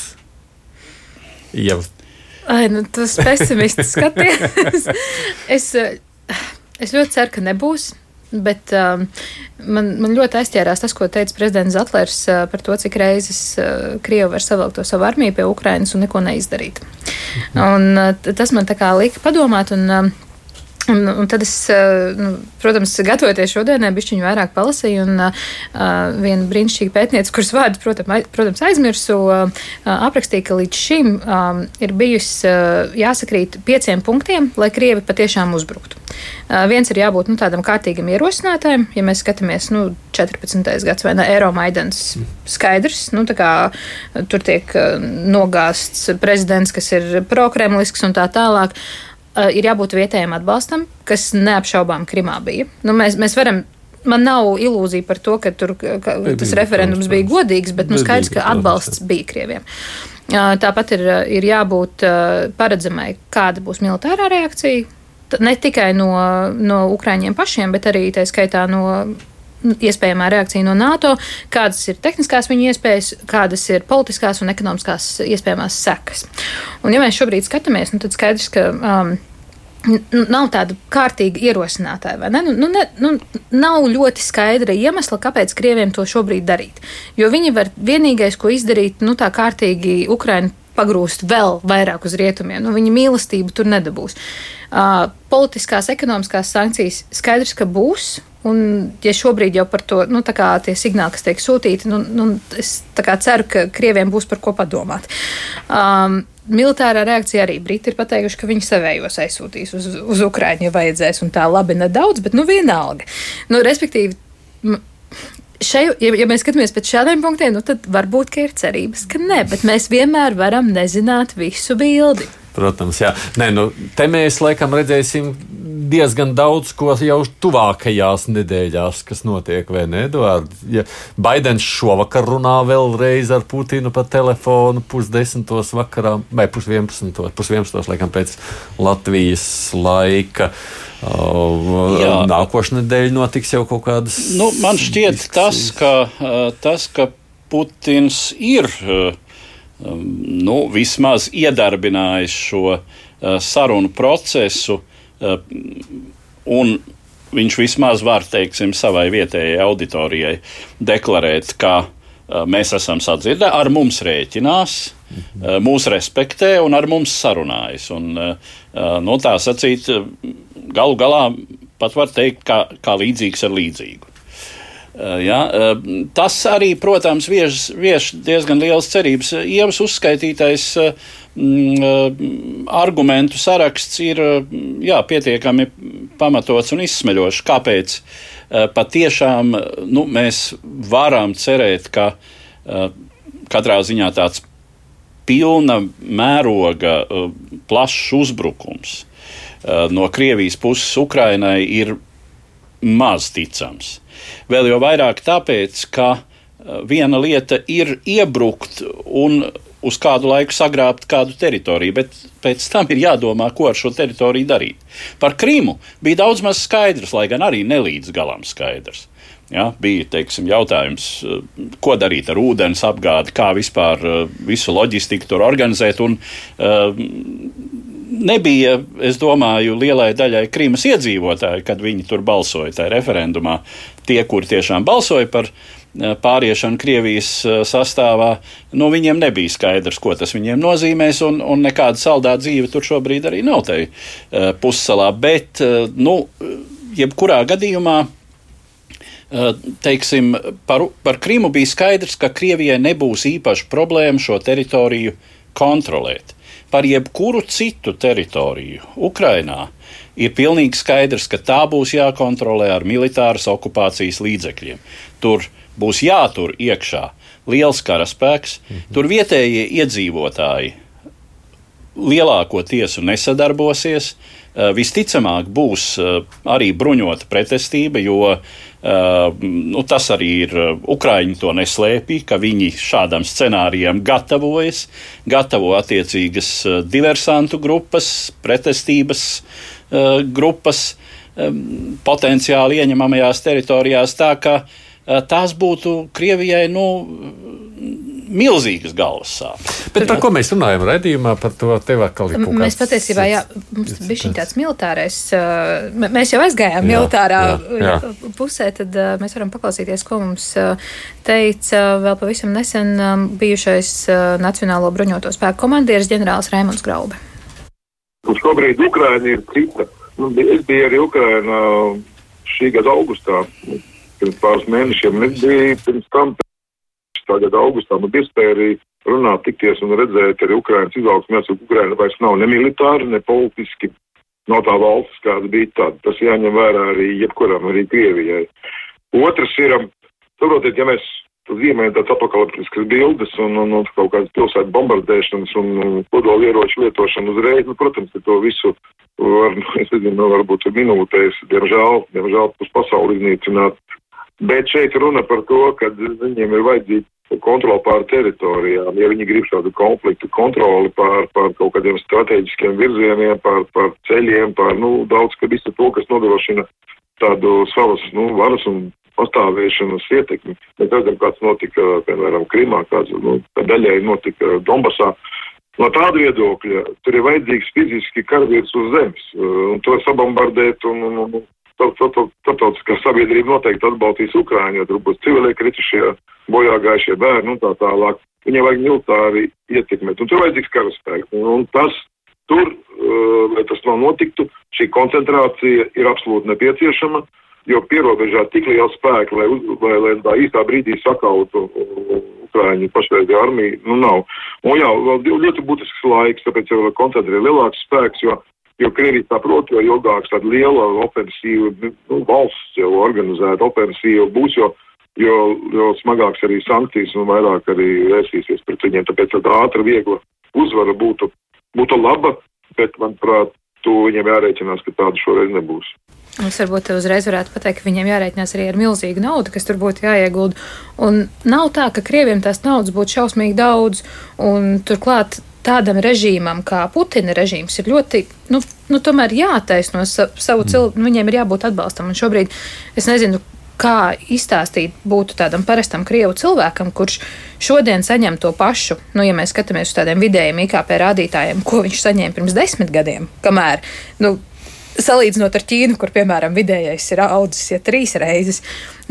Jau. Ai, nu, tas pesimists skaties. <laughs> es, es ļoti ceru, ka nebūs. Bet um, man, man ļoti aizķērās tas, ko teica prezidents Zetlers uh, par to, cik reizes uh, Krievi var savilkt to savu armiju pie Ukrainas un neko neizdarīt. Mhm. Un, uh, tas man tā kā lika padomāt. Un, uh, Un, un tad es, nu, protams, gatavoties šodienai, bišķiņu vairāk palasīju, un uh, viena brīnišķīga pētniece, kuras vārdu, protams, aizmirsu, uh, aprakstīja, ka līdz šim um, ir bijusi uh, jāsakrīt pieciem punktiem, lai Krievi patiešām uzbruktu. Uh, viens ir jābūt nu, tādam kārtīgam ierosinātājam, ja mēs skatāmies nu, 14. gads vai ne Eiromaidans skaidrs, nu, kā, tur tiek nogāsts prezidents, kas ir prokremlisks un tā tālāk. Uh, uh, ir jābūt vietējiem atbalstam, kas neapšaubām Krimā bija. Nu, mēs, mēs varam man nav ilūzija par to, ka, tur, ka tas referendums bija godīgs, bet nu, skaidrs, ka atbalsts bija Krieviem. Tāpat ir, ir jābūt paredzamai, kāda būs militārā reakcija. Ne tikai no, no Ukrāņiem pašiem, bet arī tā skaitā no iespējamā reakcija no NATO, kādas ir tehniskās viņa iespējas, kādas ir politiskās un ekonomiskās iespējamās sekas. Un, ja mēs šobrīd skatāmies, nu, tad skaidrs, ka. Um, Nav tāda kārtīga ierosinātāja, vai ne? Nu, nu, ne nu, nav ļoti skaidra iemesla, kāpēc krieviem to šobrīd darīt. Jo viņi var vienīgais, ko izdarīt, nu tā kārtīgi Ukraiņu pagrūst vēl vairāk uz rietumiem. Nu, viņa mīlestību tur nedabūs. Uh, politiskās, ekonomiskās sankcijas skaidrs, ka būs, Un, ja šobrīd jau par to nu, tie signāli, kas tiek sūtīti, nu, nu, es ceru, ka Krieviem būs par ko padomāt. Um, Militārā reakcija arī Briti ir pateikuši, ka viņi savējos aizsūtīs uz, uz Ukraiņu, ja vajadzēs, un tā labi nedaudz, bet nu vienalga. Nu, respektīvi, šeit, ja, ja mēs skatāmies pēc šādiem punktiem, nu, tad varbūt ir cerības, ka nē, bet mēs vienmēr varam nezināt visu bildi. Protams, jā. Nē, nu, te mēs laikam redzēsim diezgan daudz ko jau tuvākajās nedēļās, kas notiek, vai ne, Eduards? Ja Baidens šovakar runā vēlreiz ar Putinu pa telefonu pusdesmitos vakarā, vai pusvienpadsmitos, pusvienpadsmitos, laikam pēc Latvijas laika. Jā. Nākošais nedēļa notiks jau kaut kādas. Nu, man šķiet, diskusijas. tas, ka, tas, ka Putins ir Um, nu, vismaz iedarbinājis šo uh, sarunu procesu, uh, un viņš vismaz var, teiksim, savai vietējai auditorijai deklarēt, ka uh, mēs esam sadzirdēti, ar mums rēķinās, mhm. mūs respektē un ar mums sarunājas. Un, no tā sacīt, galu galā pat var teikt, kā, kā līdzīgs ar līdzīgu. Eh, ja, eh, tas arī, protams, vieš, vieš diezgan liels cerības. Ievas uzskaitītais mm, argumentu saraksts ir jā, pietiekami pamatots un izsmeļošs. Kāpēc? Patiešām nu, mēs varam cerēt, ka katrā ziņā tāds pilna mēroga, plašs uzbrukums no Krievijas puses Ukrainai ir maz ticams. Vēl jau vairāk tāpēc, ka viena lieta ir iebrukt un uz kādu laiku sagrābt kādu teritoriju, bet pēc tam ir jādomā, ko ar šo teritoriju darīt. Par Krīmu bija daudz maz skaidrs, lai gan arī nelīdz galam skaidrs. Ja, bija teiksim, jautājums, uh, ko darīt ar ūdens apgādi, kā vispār uh, visu loģistiku tur organizēt. Un, uh, nebija, es domāju, lielai daļai Krīmas iedzīvotāju, kad viņi tur balsoja tajā referendumā. Tie, kuri tiešām balsoja par eh, pāriešanu Krievijas eh, sastāvā, nu, viņiem nebija skaidrs, ko tas viņiem nozīmēs, un, un nekāda saldā dzīve tur šobrīd arī nav tajā uh, pussalā. Bet, uh, nu, jebkurā gadījumā, uh, teiksim, par, par Krimu bija skaidrs, ka Krievijai nebūs īpaši problēma šo teritoriju kontrolēt. Par jebkuru citu teritoriju Ukrainā ir pilnīgi skaidrs, ka tā būs jākontrolē ar militāras okupācijas līdzekļiem. Tur būs jātur iekšā liels karaspēks, mhm. tur vietējie iedzīvotāji lielākoties nesadarbosies. Uh, visticamāk, būs uh, arī bruņota pretestība, jo uh, nu, tas arī ir Ukrāņi to neslēpj, ka viņi šādam scenārijam gatavojas, gatavo attiecīgas diversantu grupas, pretestības grupas um, potenciāli ieņemamajās teritorijās. Tā kā tās būtu Krievijai nu, milzīgas galvas sāpes. Bet par ko mēs runājam redzījumā, par to tev atkal ir kaut kas. Mēs patiesībā, jā, mums bija šī tāds militārais, mēs jau aizgājām jā, militārā jā, jā. pusē, tad mēs varam paklausīties, ko mums teica vēl pavisam nesen bijušais Nacionālo bruņoto spēku komandieris ģenerālis Raimunds Graube. Šobrīd Ukraina ir cita. Nu, es biju arī Ukraina šī gada augustā, pirms pāris mēnešiem, un es biju pirms tam tā gada augustā man bija iespēja arī runāt, tikties un redzēt arī Ukrainas izaugsmu. Jāsaka, Ukraina vairs nav ne militāri, ne politiski. Nav tā valsts, kāda bija tad. Tas jāņem vērā arī jebkuram, arī Krievijai. Otrs ir, um, saprotiet, ja mēs tādas apakaliptiskas bildes un, un, un kaut kādas pilsētu bombardēšanas un, kodolieroču lietošanu uzreiz, nu, protams, ka to visu var, nu, <laughs> es nezinu, nu, varbūt minūtēs, diemžēl, diemžēl pus pasauli iznīcināt. Bet šeit runa par to, ka viņiem ir vajadzīga kontroli pār teritorijām, ja viņi grib šādu konfliktu kontroli pār, pār kaut kādiem strateģiskiem virzieniem, pār, pār ceļiem, pār nu, daudz, ka visu to, kas nodrošina tādu savas nu, varas un pastāvēšanas ietekmi. Mēs redzam, kāds notika, piemēram, Krimā, kāds nu, daļai notika Donbasā. No tāda viedokļa tur ir vajadzīgs fiziski karavīrs uz zemes, un to sabombardēt un, un, un starptautiskā sabiedrība noteikti atbalstīs Ukraiņu, jo tur būs civilie kritušie, bojā gājušie bērni un tā tālāk. Viņiem vajag militāri ietekmēt, un tur vajadzīgs karaspēks. Un, un tas tur, uh, lai tas nav notiktu, šī koncentrācija ir absolūti nepieciešama, jo pierobežā tik liela spēka, lai, lai, lai tā īstā brīdī sakautu Ukraiņu pašreizējā armija, nu nav. Un jā, vēl ļoti būtisks laiks, tāpēc jau koncentrē lielāks spēks, jo Jo Krievija saprot, jo ilgāk tāda liela ofensīva, nu, valsts jau organizēta ofensīva būs, jo, jo, jo smagāks arī sankcijas un vairāk arī vērsīsies pret viņiem. Tāpēc tāda ātra, viegla uzvara būtu, būtu laba, bet, manuprāt, to viņiem jārēķinās, ka tāda šoreiz nebūs. Mums varbūt uzreiz varētu pateikt, ka viņiem jārēķinās arī ar milzīgu naudu, kas tur būtu jāiegulda. Un nav tā, ka krieviem tās naudas būtu šausmīgi daudz, un turklāt tādam režīmam kā Putina režīms ir ļoti, nu, nu tomēr jātaisno savu mm. cilvēku, nu, viņiem ir jābūt atbalstam. Un šobrīd es nezinu, kā izstāstīt būtu tādam parastam krievu cilvēkam, kurš šodien saņem to pašu, nu, ja mēs skatāmies uz tādiem vidējiem IKP rādītājiem, ko viņš saņēma pirms desmit gadiem, kamēr, nu, salīdzinot ar Ķīnu, kur, piemēram, vidējais ir audzis ja trīs reizes.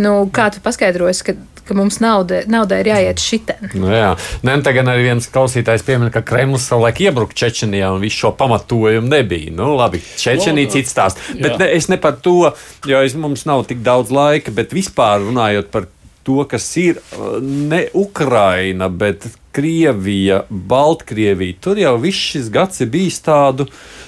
Nu, kā tu paskaidrosi, ka, ka mums nauda, naudai ir jāiet šitien? Nu, jā, Nē, nu, tagad arī viens klausītājs piemin, ka Kremlis savulaik iebruka Čečenijā un visu šo pamatojumu nebija. Nu, labi, Čečenija no, cits stāsts. Bet ne, es ne par to, jo es, mums nav tik daudz laika, bet vispār runājot par to, kas ir ne Ukraina, bet Krievija, Baltkrievija. Tur jau viss šis gads ir bijis tādu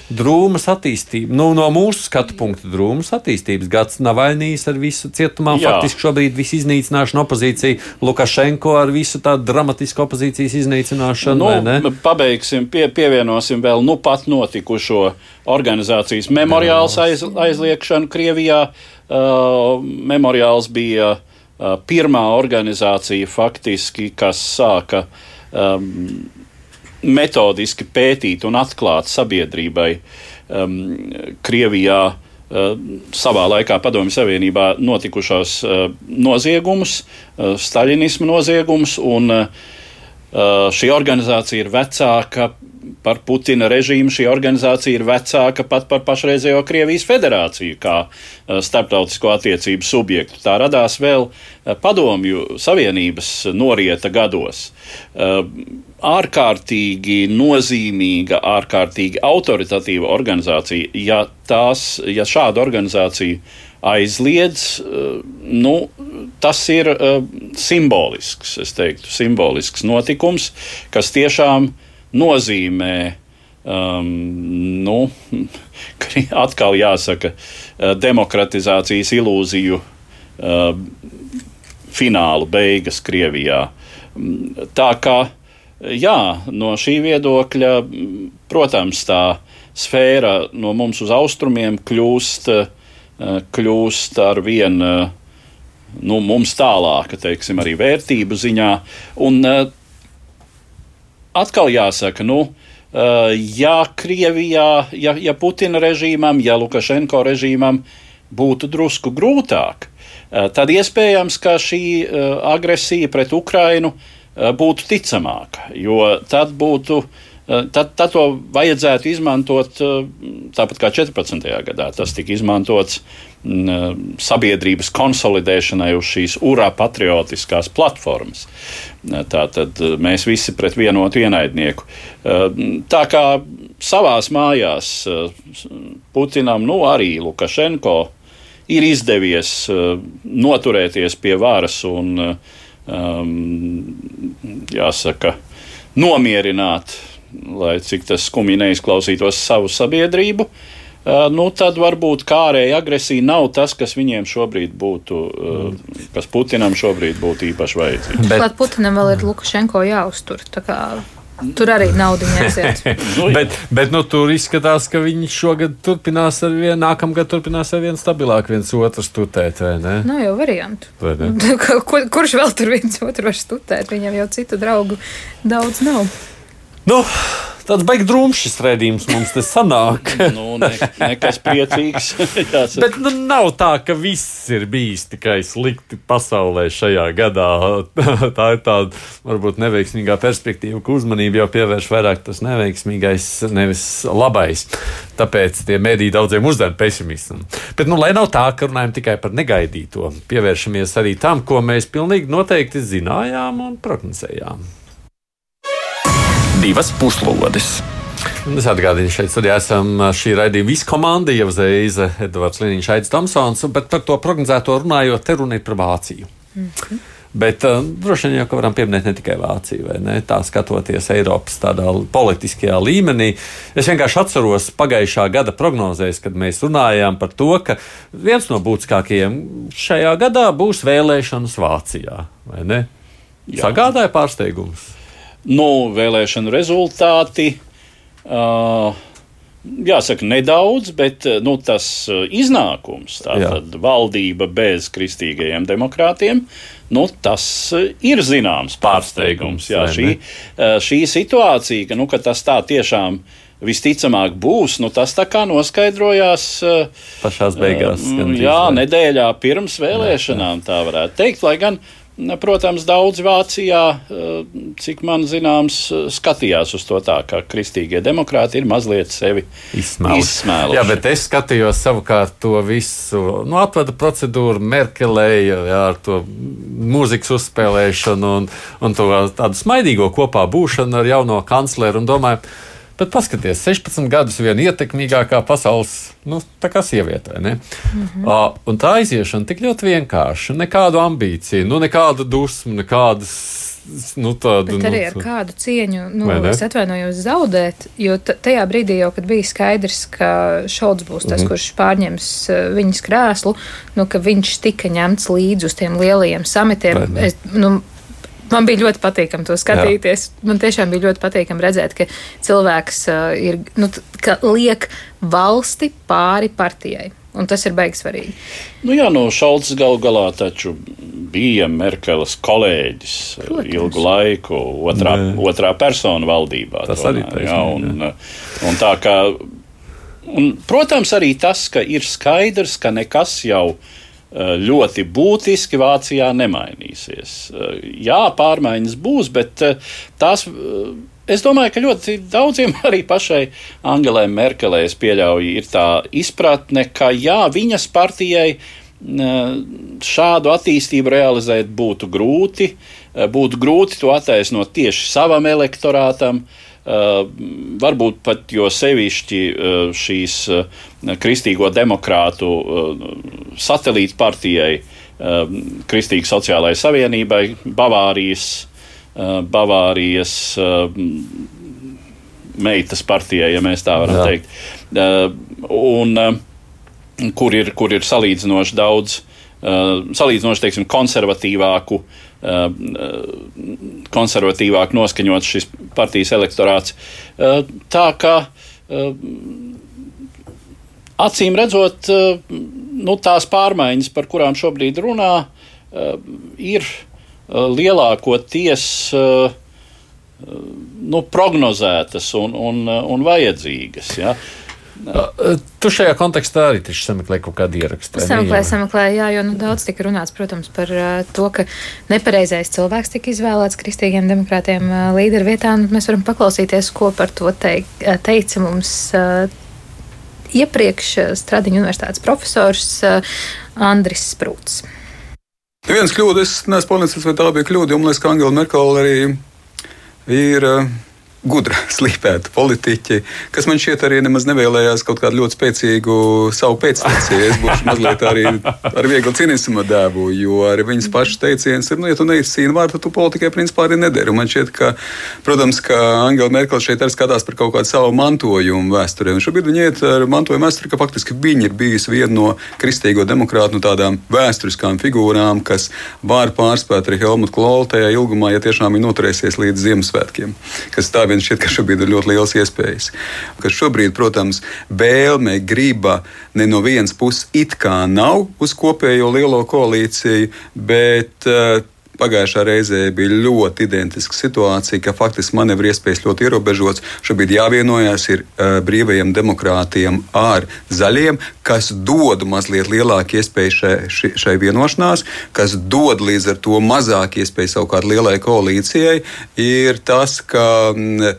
drūmas attīstību. Nu, no mūsu skatu punkta drūmas attīstības gads. Navaļnijas ar visu cietumā, Jā. faktiski šobrīd visu iznīcināšanu opozīcija, Lukašenko ar visu tādu dramatisku opozīcijas iznīcināšanu. Nu, pabeigsim, pie, pievienosim vēl nu pat notikušo organizācijas memoriāls aiz, aizliekšanu Krievijā. Uh, memoriāls bija uh, pirmā organizācija faktiski, kas sāka uh, um, metodiski pētīt un atklāt sabiedrībai um, Krievijā uh, savā laikā Padomju Savienībā notikušos uh, noziegumus, uh, staļinismu noziegumus, un šī organizācija ir vecāka par Putina režīmu. Šī organizācija ir vecāka pat par pašreizējo Krievijas federāciju, kā uh, starptautisko attiecību subjektu. Tā radās vēl uh, Padomju Savienības norieta gados. Uh, ārkārtīgi nozīmīga, ārkārtīgi autoritatīva organizācija. Ja, tās, ja šāda organizācija aizliedz, eh, nu, tas ir simbolisks, es teiktu, simbolisks notikums, kas tiešām nozīmē um, nu, <laughs> atkal jāsaka, demokratizācijas ilūziju uh, finālu beigas Krievijā. Tā kā jā, no šī viedokļa, protams, tā sfēra no mums uz austrumiem kļūst, kļūst ar vien nu, mums tālāka, teiksim, arī vērtību ziņā. Un atkal jāsaka, nu, ja Krievijā, ja, ja Putina režīmam, ja Lukašenko režīmam būtu drusku grūtāk, tad iespējams, ka šī agresija pret Ukrainu būtu ticamāka, jo tad būtu. Tad, tad to vajadzētu izmantot tāpat kā 14. gadā. Tas tika izmantots sabiedrības konsolidēšanai uz šīs urā patriotiskās platformas. Tātad mēs visi pret vienotu ienaidnieku. Tā kā savās mājās Putinam, nu arī Lukašenko ir izdevies noturēties pie varas un, jāsaka, nomierināt, lai cik tas skumji neizklausītos savu sabiedrību. Nu, tad varbūt kārēja agresija nav tas, kas viņiem šobrīd būtu, kas Putinam šobrīd būtu īpaši vajadzīgs. Bet Klāt Putinam vēl ir Lukašenko jāuztur. Tur arī nauda aiziet. <laughs> nu, bet bet nu, tur izskatās, ka viņi šogad turpinās ar vienu, nākamgad turpinās ar vienu stabilāk viens otru stutēt. Nav nu, jau variantu. <laughs> Kur, kurš vēl tur viens otru var stutēt? Viņam jau citu draugu daudz nav. Nu, tāds beigas drūms šis redzējums mums te sanāk. <laughs> nu, ne, nekas priecīgs. <laughs> Bet nu, nav tā, ka viss ir bijis tikai slikti pasaulē šajā gadā. <laughs> tā ir tāda varbūt neveiksmīgā perspektīva, ka uzmanību jau pievērš vairāk tas neveiksmīgais, nevis labais. Tāpēc tie mēdī daudziem uzdara pesimismu. Bet, nu, lai nav tā, ka runājam tikai par negaidīto, pievēršamies arī tam, ko mēs pilnīgi noteikti zinājām un prognozējām divas puslodes. Es atgādinu, šeit studijā esam šī raidījuma visa komanda, jau Zeiza, Edvards Liniņš, Aits Tomsons, bet par to prognozēto runājot, te runa ir par Vāciju. Mm -hmm. Bet uh, droši vien jau varam pieminēt ne tikai Vāciju, vai ne? Tā skatoties Eiropas tādā politiskajā līmenī. Es vienkārši atceros pagājušā gada prognozēs, kad mēs runājām par to, ka viens no būtiskākajiem šajā gadā būs vēlēšanas Vācijā, vai ne? Sagādāja pārsteigumus nu, vēlēšanu rezultāti. Uh, Jāsaka, nedaudz, bet nu, tas iznākums, tātad Jā. valdība bez kristīgajiem demokrātiem, nu, tas ir zināms pārsteigums. Jā, šī, šī situācija, ka, nu, ka tas tā tiešām visticamāk būs, nu, tas tā kā noskaidrojās pašā beigās. Jā, nedēļā pirms vēlēšanām, tā varētu teikt, lai gan Protams, daudzi Vācijā, eh, cik man zināms, skatījās uz to tā, ka kristīgie demokrāti ir mazliet sevi izsmēluši. Jā, bet es skatījos savukārt to visu nu, atvada procedūru, Merkelēja ar to mūzikas uzspēlēšanu un, un to tādu smaidīgo kopā būšanu ar jauno kancleru un domāju, Bet paskatieties, 16 gadus viena ietekmīgākā pasaules nu, sieviete. Mm -hmm. uh, un tā aiziešana tik ļoti vienkārša. Nekādu ambīciju, nu, nekādu dusmu, nekādas. Nu, tādu, Bet arī nu, ar kādu cieņu, nu, es atvainojos zaudēt, jo tajā brīdī jau, kad bija skaidrs, ka Šalds būs tas, mm -hmm. kurš pārņems uh, viņas krēslu, nu, ka viņš tika ņemts līdzi uz tiem lielajiem samitiem. Es, nu, Man bija ļoti patīkami to skatīties. Jā. Man tiešām bija ļoti patīkami redzēt, ka cilvēks uh, ir, nu, ka liek valsti pāri partijai. Un tas ir beigas svarīgi. Nu jā, no Šalts galu galā taču bija Merkeles kolēģis uh, Protams. ilgu laiku, otrā, Nē. otrā persona valdībā. Tas arī taisnība. Jā, un, uh, un tā kā, un, protams, arī tas, ka ir skaidrs, ka nekas jau Eh, ļoti būtiski Vācijā nemainīsies. Eh, jā, pārmaiņas būs, bet eh, tās. Es domāju, ka ļoti daudziem <laughs> arī pašai Angelai Merkelē, es pieļauju, ir tā izpratne, ka jā, viņas partijai šādu attīstību realizēt būtu grūti, būtu grūti to attaisnot tieši savam elektorātam. Uh, varbūt pat jo sevišķi uh, šīs uh, kristīgo demokrātu satelīta partijai, Kristīgai sociālajai savienībai, Bavārijas, Bavārijas meitas partijai, ja mēs tā varam Jā. teikt. Un, kur, ir, kur ir salīdzinoši daudz, salīdzinoši teiksim, konservatīvāku, uh, konservatīvāk noskaņots šis partijas elektorāts. Uh, tā kā uh, acīm redzot, uh, nu, tās pārmaiņas, par kurām šobrīd runā, uh, ir uh, lielākoties uh, nu, prognozētas un, un, un vajadzīgas. Ja. Tu šajā kontekstā arī sameklēji kaut kādu ierakstu. Sameklēju, sameklēju, jā, jo nu, daudz tika runāts, protams, par to, ka nepareizais cilvēks tika izvēlēts kristīgiem demokrātiem līderu vietā. un Mēs varam paklausīties, ko par to teik, teica mums iepriekš Stradiņu universitātes profesors Andris Sprūts. Viens kļūda, es neesmu pārliecināts, vai tā bija kļūda, jo man liekas, ka Angela Merkele arī ir uh, gudra, <laughs> slīpēta politiķe, kas man šķiet arī nemaz nevēlējās kaut kādu ļoti spēcīgu savu pēcteci. Es būšu mazliet arī ar vieglu cinismu dēvu, jo arī viņas pašas teiciens ir, nu, ja tu neizcīni vārdu, tu politikai principā arī nedari. Un man šķiet, ka, protams, ka Angela Merkel šeit arī skatās par kaut kādu savu mantojumu vēsturē. Un šobrīd viņa iet ar mantojumu vēsturi, ka faktiski viņa ir bijusi viena no kristīgo demokrātu no tādām vēsturiskām figūrām, kas var pārspēt arī Helmutu Kolu tajā ilgumā, ja tiešām viņa noturēsies līdz Ziemassvētkiem. Kas tā vien šķiet, ka šobrīd ir ļoti liels iespējas. Ka šobrīd, protams, vēlme, griba ne no vienas puses it kā nav uz kopējo lielo koalīciju, bet uh, Pagājušā reizē bija ļoti identiska situācija, ka faktiski manevru iespējas ļoti ierobežotas. Šobrīd jāvienojas ir uh, brīvajiem demokrātiem ar zaļiem, kas dod mazliet lielāku iespēju šai, ši- šai vienošanās, kas dod līdz ar to mazāk iespēju savukārt lielai koalīcijai, ir tas, ka mm,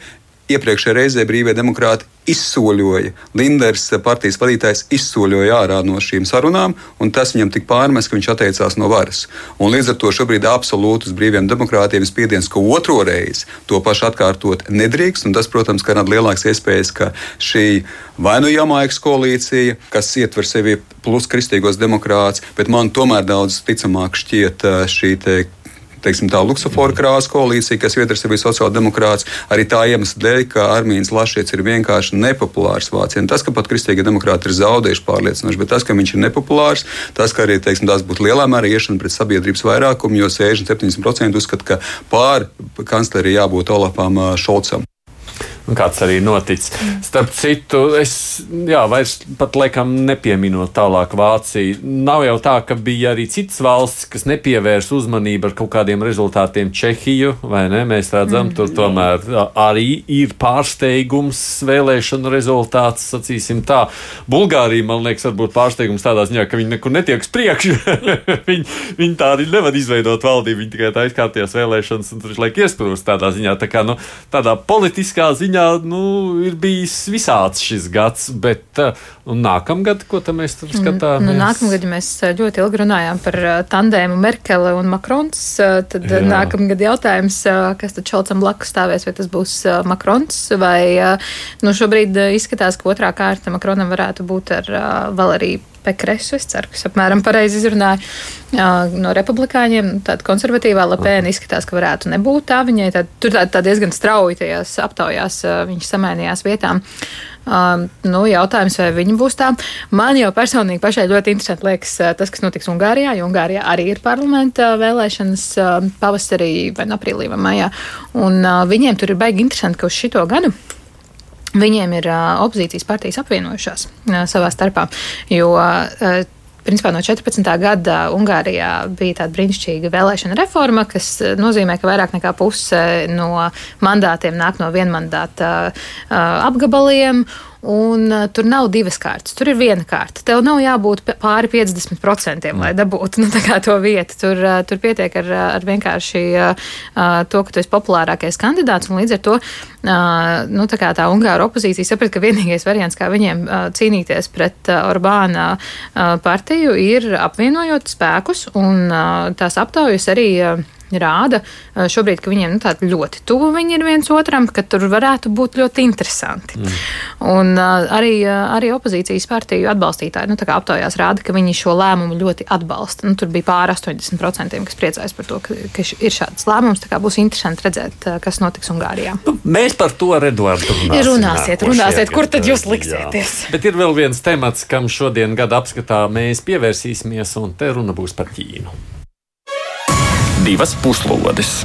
iepriekšējā reizē brīvie demokrāti izsoļoja. Linders, partijas vadītājs, izsoļoja ārā no šīm sarunām, un tas viņam tika pārmests, ka viņš atteicās no varas. Un līdz ar to šobrīd absolūti uz brīviem demokrātiem ir spiediens, ka otro reizi to pašu atkārtot nedrīkst. un Tas, protams, ka rada lielākas iespējas, ka šī vai nu Jamaikas koalīcija, kas ietver sevi plus kristīgos demokrātus, bet man tomēr daudz ticamāk šķiet eh, šī te teiksim, tā Luksafora krāsa koalīcija, kas ietver sevi sociāldemokrāts, arī tā iemesla dēļ, ka Armīns Lašiets ir vienkārši nepopulārs Vācijā. Un Tas, ka pat kristīgie demokrāti ir zaudējuši pārliecinoši, bet tas, ka viņš ir nepopulārs, tas, ka arī teiksim, tās būtu lielā mērā iešana pret sabiedrības vairākumu, jo 67% uzskata, ka pār kancleri jābūt Olafam ā, Šolcam. Kāds arī noticis. Starp citu, es jā, vairs pat laikam nepieminot tālāk Vāciju. Nav jau tā, ka bija arī citas valstis, kas nepievērs uzmanību ar kaut kādiem rezultātiem Čehiju, vai ne? Mēs redzam, tur tomēr arī ir pārsteigums vēlēšanu rezultāts, sacīsim tā. Bulgārija, man liekas, varbūt pārsteigums tādā ziņā, ka viņi nekur netiek uz priekšu. <laughs> viņi, viņi tā arī nevar izveidot valdību, viņi tikai tā izkārties vēlēšanas un tur laik iesprūst tādā ziņā. Tā kā, nu, tādā politiskā ziņā nu, ir bijis visāds šis gads, bet un nākamgad, ko tam mēs tur skatāmies? Nu, nākamgad, ja mēs ļoti ilgi runājām par uh, tandēmu Merkele un Makrons, tad Jā. Nākamgad jautājums, kas tad Šalcam blakus stāvēs, vai tas būs Makrons, vai nu, šobrīd izskatās, ka otrā kārta Makronam varētu būt ar Valeriju Pekresu, es ceru, ka es apmēram pareizi izrunāju, no republikāņiem. Tāda konservatīvā lapēna izskatās, ka varētu nebūt tā. Viņai tā, tur tā, tā diezgan strauji tajās aptaujās viņš samainījās vietām. Um, nu, jautājums, vai viņi būs tā. Man jau personīgi pašai ļoti interesanti liekas tas, kas notiks Ungārijā, jo Ungārijā arī ir parlamenta vēlēšanas pavasarī vai no aprīlī vai maijā. Un uh, viņiem tur ir baigi interesanti, ka uz šito gadu. Viņiem ir uh, opozīcijas partijas apvienojušās uh, savā starpā, jo uh, Principā no 14. gada Ungārijā bija tāda brīnišķīga vēlēšana reforma, kas nozīmē, ka vairāk nekā puse no mandātiem nāk no vienmandāta apgabaliem. Un, uh, tur nav divas kārtas, tur ir viena kārta. Tev nav jābūt pāri 50%, lai dabūtu <laughs> nu, to vietu. Tur, uh, tur pietiek ar, uh, ar vienkārši uh, to, ka tu esi populārākais kandidāts. un Līdz ar to uh, nu, tā, tā Ungāra opozīcija saprata, ka vienīgais variants, kā viņiem uh, cīnīties pret uh, Orbāna uh, partiju, ir apvienojot spēkus un uh, tās aptaujas arī. Uh, rāda šobrīd, ka viņiem nu, ļoti tuvu viņi ir viens otram, ka tur varētu būt ļoti interesanti. Mm. Un arī, arī opozīcijas partiju atbalstītāji nu, aptaujās rāda, ka viņi šo lēmumu ļoti atbalsta. Nu, tur bija pāri 80%, kas priecājas par to, ka, ka ir šāds lēmums. Būs interesanti redzēt, kas notiks Ungārijā. Nu, mēs par to ar Eduardu runāsim. Runāsiet, runāsiet, kur tad jūs liksieties? Jā. Bet ir vēl viens temats, kam šodien gada apskatā mēs pievērsīsimies, un te runa būs par Ķīnu. Divas puslodes.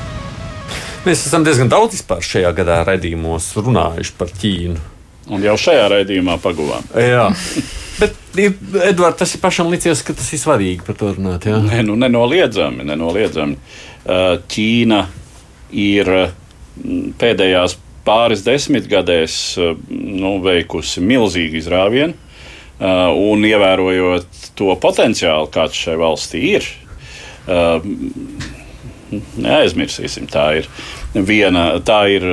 Mēs esam diezgan daudz vispār šajā gadā redzījumos runājuši par Ķīnu. Un jau šajā raidījumā paguvām. Jā. Bet, Edvards, tas ir pašam licies, ka tas ir svarīgi par to runāt. Jā? Nē, nu, nenoliedzami, nenoliedzami. Ķīna ir pēdējās pāris desmitgadēs nu, veikusi milzīgu izrāvienu. Un ievērojot to potenciālu, kāds šai valstī ir, neaizmirsīsim, tā ir viena, tā ir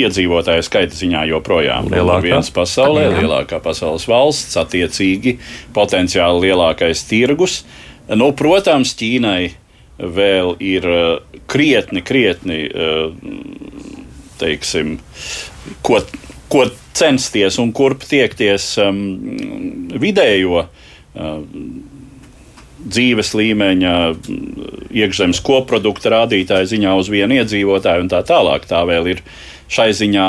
iedzīvotāju skaita ziņā joprojām lielākā viens pasaulē, jā. lielākā pasaules valsts, attiecīgi potenciāli lielākais tirgus. Nu, protams, Ķīnai vēl ir krietni, krietni teiksim, ko, ko censties un kurp tiekties um, vidējo um, dzīves līmeņa, iekšzemes koprodukta rādītāja ziņā uz vienu iedzīvotāju un tā tālāk. Tā vēl ir šai ziņā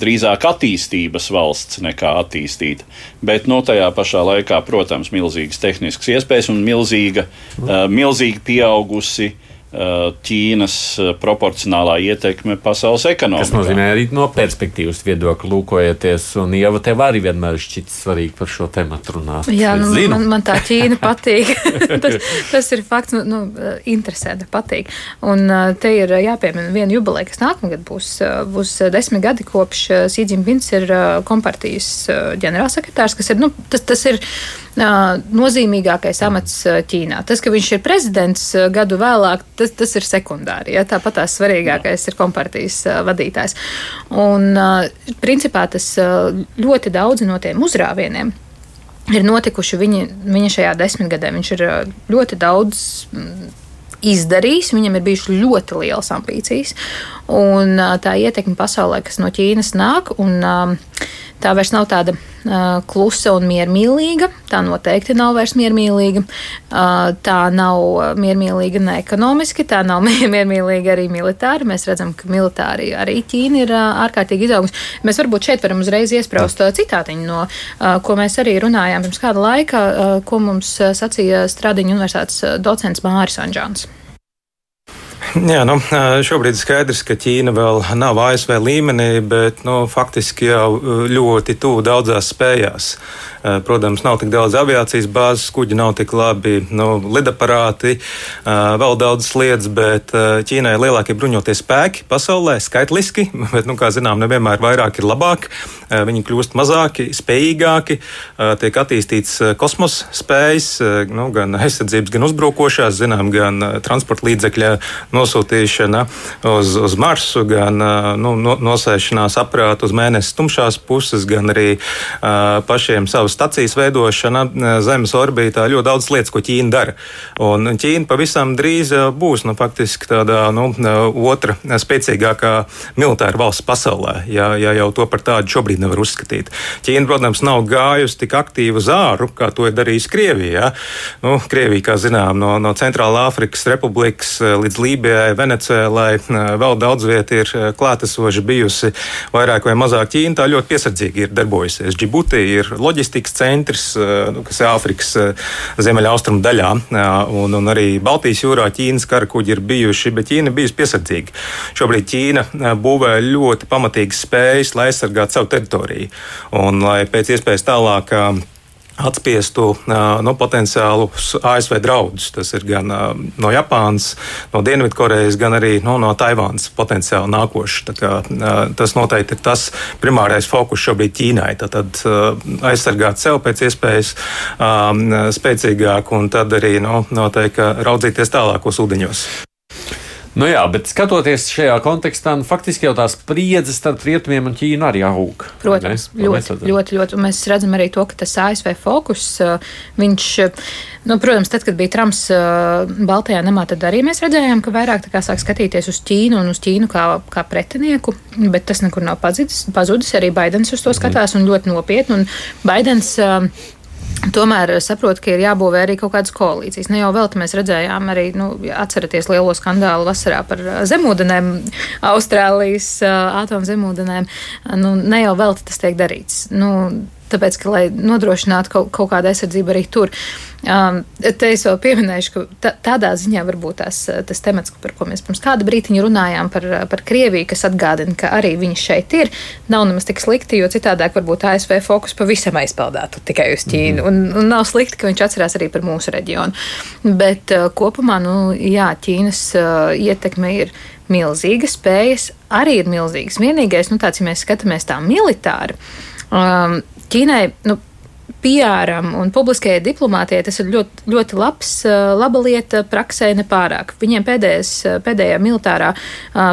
drīzāk attīstības valsts nekā attīstīta. Bet no nu, tajā pašā laikā, protams, milzīgas tehniskas iespējas un milzīga, milzīgi pieaugusi Uh, Ķīnas uh, proporcionālā ietekme pasaules ekonomikā. Tas nozīmē arī no perspektīvas viedokļa lūkojoties, un Ieva tev arī vienmēr šķiet svarīgi par šo tematu runāt. Jā, nu, man, man tā Ķīna <laughs> patīk. <laughs> tas, tas ir fakts, nu, nu interesanti, patīk. Un uh, te ir jāpiemina viena jubileja, kas nākamgad būs, būs desmit gadi kopš Sīdzīmpins ir kompartijas ģenerālsekretārs, kas ir, nu, tas, tas ir nozīmīgākais amats Ķīnā. Tas, ka viņš ir prezidents gadu vēlāk, tas, tas ir sekundāri. Ja? Tāpat tās svarīgākais ir kompartijas vadītājs. Un, principā, tas ļoti daudzi no tiem uzrāvieniem ir notikuši viņa, viņa šajā desmitgadē. Viņš ir ļoti daudz izdarījis, viņam ir bijušas ļoti lielas ambīcijas, un tā ietekme pasaulē, kas no Ķīnas nāk, un tā vairs nav tāda klusa un miermīlīga. Tā noteikti nav vairs miermīlīga. Tā nav miermīlīga ne ekonomiski, tā nav <laughs> miermīlīga arī militāri. Mēs redzam, ka militāri arī Ķīna ir ārkārtīgi izaugusi. Mēs varbūt šeit varam uzreiz iespraust uh, citātiņu, no ko mēs arī runājām pirms kāda laika, ko mums sacīja Stradiņa universitātes docents Māris Anģāns. <laughs> Jā, nu, šobrīd ir skaidrs, ka Ķīna vēl nav ASV līmenī, bet nu, faktiski jau ļoti tuvu daudzās spējās. Eh, protams, nav tik daudz aviācijas bāzes, kuģi nav tik labi, nu, lidaparāti, eh, vēl daudz lietas, bet eh, Ķīnai ir lielākie bruņotie spēki pasaulē, skaitliski, <laughs> bet, nu, kā zinām, nevienmēr vairāk ir labāk. Viņi kļūst mazāki, spējīgāki, tiek attīstīts kosmosa spējas, nu, gan aizsardzības, gan uzbrukošās, zinām, gan transporta līdzekļa nosūtīšana uz, uz Marsu, gan nu, nosēšanās aprātu uz mēnesi tumšās puses, gan arī pašiem savus stacijas veidošana eh, Zemes orbītā, ļoti daudz lietas, ko Ķīna dara. Un Ķīna pavisam drīz eh, būs nu, faktiski tāda nu, eh, otra spēcīgākā militāra valsts pasaulē, ja, ja jau to par tādu šobrīd nevar uzskatīt. Ķīna, protams, nav gājusi tik aktīvi uz āru, kā to ir darījusi Krievija. Nu, Krievija, kā zinām, no, no Centrālā Afrikas Republikas līdz Lībijai, Venecijai, vēl daudz vieta ir klātesoši bijusi vairāk vai mazāk Ķīna. Tā ļoti piesardzīgi ir darbojusies. Džibuti ir loģistikas loģistikas centrs, eh, nu, kas ir Āfrikas eh, ziemeļaustrumu daļā. Un, un arī Baltijas jūrā Ķīnas karakuģi ir bijuši, bet Ķīna bijusi piesardzīga. Šobrīd Ķīna eh, būvē ļoti pamatīgas spējas, lai aizsargātu savu teritoriju un lai pēc iespējas tālāk atspiestu no potenciālus ASV draudus. Tas ir gan no Japānas, no Dienvidkorejas, gan arī no, no Taivānas potenciāli nākošs. Tas noteikti ir tas primārais fokus šobrīd Ķīnai. Tad aizsargāt sev pēc iespējas spēcīgāk un tad arī no, noteikti raudzīties tālākos ūdeņos. Nu jā, bet skatoties šajā kontekstā, nu, faktiski jau tā spriedze starp rietumiem un Ķīnu arī aug. Protams, ne? ļoti, ļoti, ļoti. Un mēs redzam arī to, ka tas ASV fokus, viņš, nu, protams, tad, kad bija Trumps Baltajā namā, tad arī mēs redzējām, ka vairāk kā, sāk skatīties uz Ķīnu un uz Ķīnu kā, kā pretinieku, bet tas nekur nav pazudis. pazudis arī Baidens uz to skatās un ļoti nopietni. Un Baidens, Tomēr saprotu, ka ir jābūvē arī kaut kādas koalīcijas. Ne jau vēl mēs redzējām, arī nu, atceraties lielo skandālu vasarā par zemūdenēm, Austrālijas atomzemūdenēm. Nu, ne jau vēl tas tiek darīts. Nu, tāpēc, ka, lai nodrošinātu kaut, kaut kādu aizsardzību arī tur. Um, te es vēl pieminēšu, ka tā, tādā ziņā varbūt tās, tas temats, par ko mēs pirms kāda brītiņa runājām par, par Krieviju, kas atgādina, ka arī viņi šeit ir, nav nemaz tik slikti, jo citādāk varbūt ASV fokus pavisam aizpildātu tikai uz Ķīnu. Mm un, un nav slikti, ka viņš atcerās arī par mūsu reģionu. Bet uh, kopumā, nu, jā, Ķīnas uh, ietekme ir milzīga, spējas arī ir milzīgas. Vienīgais, nu, tāds, ja mēs skatāmies tā militāri, um, Ķīnai, nu, PR un publiskajai diplomātijai tas ir ļoti, ļoti labs, laba lieta praksē nepārāk. Viņiem pēdējais, pēdējā militārā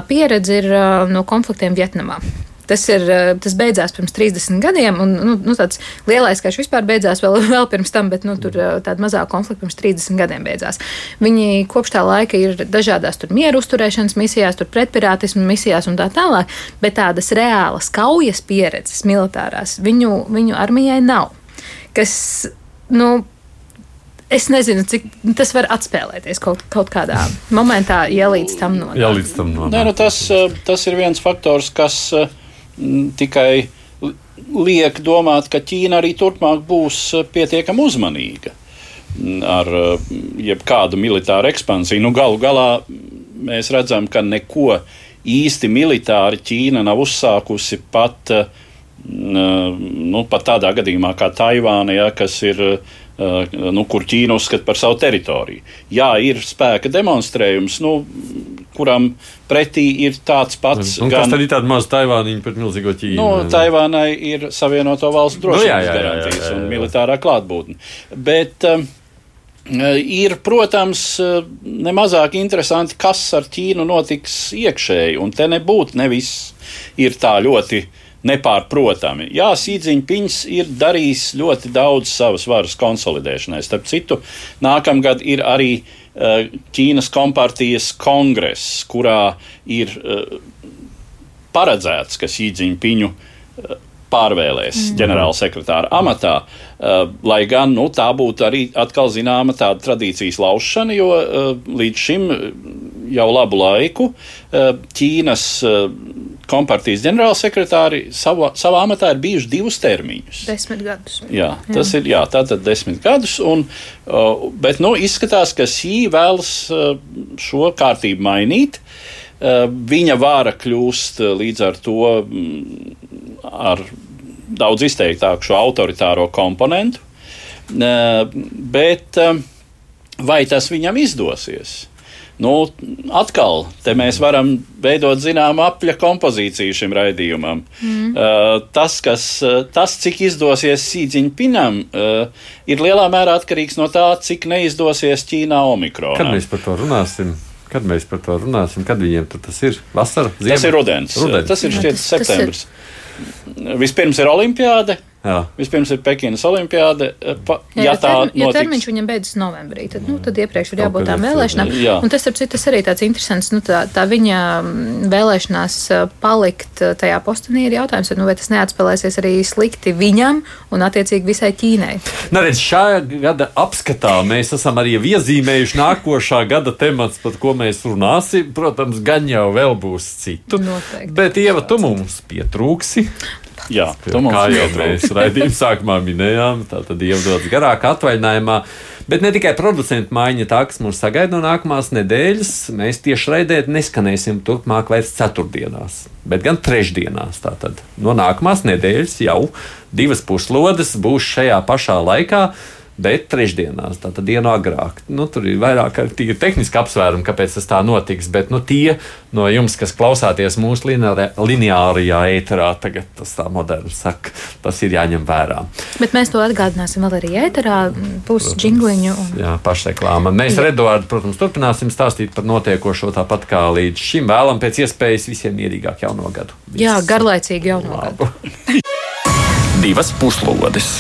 pieredze ir no konfliktiem Vietnamā. Tas, ir, tas beidzās pirms 30 gadiem, un nu, nu, tāds lielais karš vispār beidzās vēl, <laughs> vēl pirms tam, bet nu, tur tāda mazāka konflikta pirms 30 gadiem beidzās. Viņi kopš tā laika ir dažādās mieru uzturēšanas misijās, pretpirātismu misijās un tā tālāk, bet tādas reālas kaujas pieredzes militārās viņu, viņu armijai nav kas, nu, Es nezinu, cik tas var atspēlēties kaut, kaut kādā momentā, ja līdz tam nonāk. Jā, līdz tam nonāk. Nē, nu tas, tas ir viens faktors, kas m, tikai liek domāt, ka Ķīna arī turpmāk būs pietiekami uzmanīga ar jebkādu militāru ekspansiju. Nu, galu galā mēs redzam, ka neko īsti militāri Ķīna nav uzsākusi pat uh, nu, pat tādā gadījumā kā Taivāna, ja, kas ir. Nu, kur Ķīna uzskata par savu teritoriju. Jā, ir spēka demonstrējums, nu, kuram pretī ir tāds pats. Un, gan, kas tad ir tāda maza Taivāniņa pret milzīgo Ķīnu? Nu, Taivānai ir Savienoto valstu drošības nu, jā, jā, jā, garantijas un militārā klātbūtne. Bet um, ir, protams, nemazāk interesanti, kas ar Ķīnu notiks iekšēji, un te nebūtu nevis ir tā ļoti nepārprotami. Jā, Sīdziņpins ir darījis ļoti daudz savas varas konsolidēšanai. Starp citu, nākamgad ir arī uh, Ķīnas kompartijas kongress, kurā ir uh, paredzēts, ka Sīdziņpiņu uh, pārvēlēs mm. ģenerālsekretāra amatā, lai gan nu, tā būtu arī atkal zināma tāda tradīcijas laušana, jo līdz šim jau labu laiku Ķīnas kompartijas ģenerālsekretāri savā, savā amatā ir bijuši divus termiņus. Desmit gadus. Jā, tas jā. ir jā, tātad desmit gadus. Un, bet nu, izskatās, ka Sī vēlas šo kārtību mainīt. Viņa vāra kļūst līdz ar to mm, ar daudz izteiktāku šo autoritāro komponentu. Bet vai tas viņam izdosies? Nu, atkal, te mēs varam veidot zināmu apļa kompozīciju šim raidījumam. Mm. Uh, tas, kas, uh, tas, cik izdosies Sīdziņpinam, uh, ir lielā mērā atkarīgs no tā, cik neizdosies Ķīnā omikronam. Kad mēs par to runāsim? Kad mēs par to runāsim? Kad viņiem tas ir? Vasara? Ziema? Tas ir rudens. rudens. Tas ir šķiet septembris. Ir... Vispirms ir olimpiāde. Jā. Vispirms ir Pekinas olimpiāde. Pa, jā, ja, tā termi, ja termiņš viņam beidzas novembrī, tad, nu, tad iepriekš ir jābūt tām vēlēšanām. Jā. Un tas, ap citu, tas arī tāds interesants, nu, tā, tā viņa mm, vēlēšanās palikt tajā postenī ir jautājums, nu, vai tas neatspēlēsies arī slikti viņam un attiecīgi visai Ķīnai. Neredz, šā gada apskatā mēs esam arī iezīmējuši nākošā gada temats, par ko mēs runāsim. Protams, gan jau vēl būs citu. Noteikti. Bet, Ieva, tu mums pietrūksi. Jā, kā jau mēs raidījuma sākumā minējām, tā tad ievadots garāk atvaļinājumā. Bet ne tikai producentu maiņa, tā kas mūs sagaida no nākamās nedēļas, mēs tieši raidē neskanēsim turpmāk vairs ceturtdienās, bet gan trešdienās. Tātad no nākamās nedēļas jau divas puslodes būs šajā pašā laikā. Bet trešdienās, tātad dienu agrāk. Nu, tur ir vairāk tīri tehniski apsvērumi, kāpēc tas tā notiks, bet nu, tie no jums, kas klausāties mūsu lineārajā ēterā, tagad tas tā moderni saka, tas ir jāņem vērā. Bet mēs to atgādināsim vēl arī ēterā, būs džingliņu. Un... Jā, pašreklāma. Mēs ar Eduardu, protams, turpināsim stāstīt par notiekošo tāpat kā līdz šim vēlam pēc iespējas visiem mierīgāk jauno gadu. Viss. Jā, garlaicīgi jauno Labu. gadu. <laughs> Divas puslodes!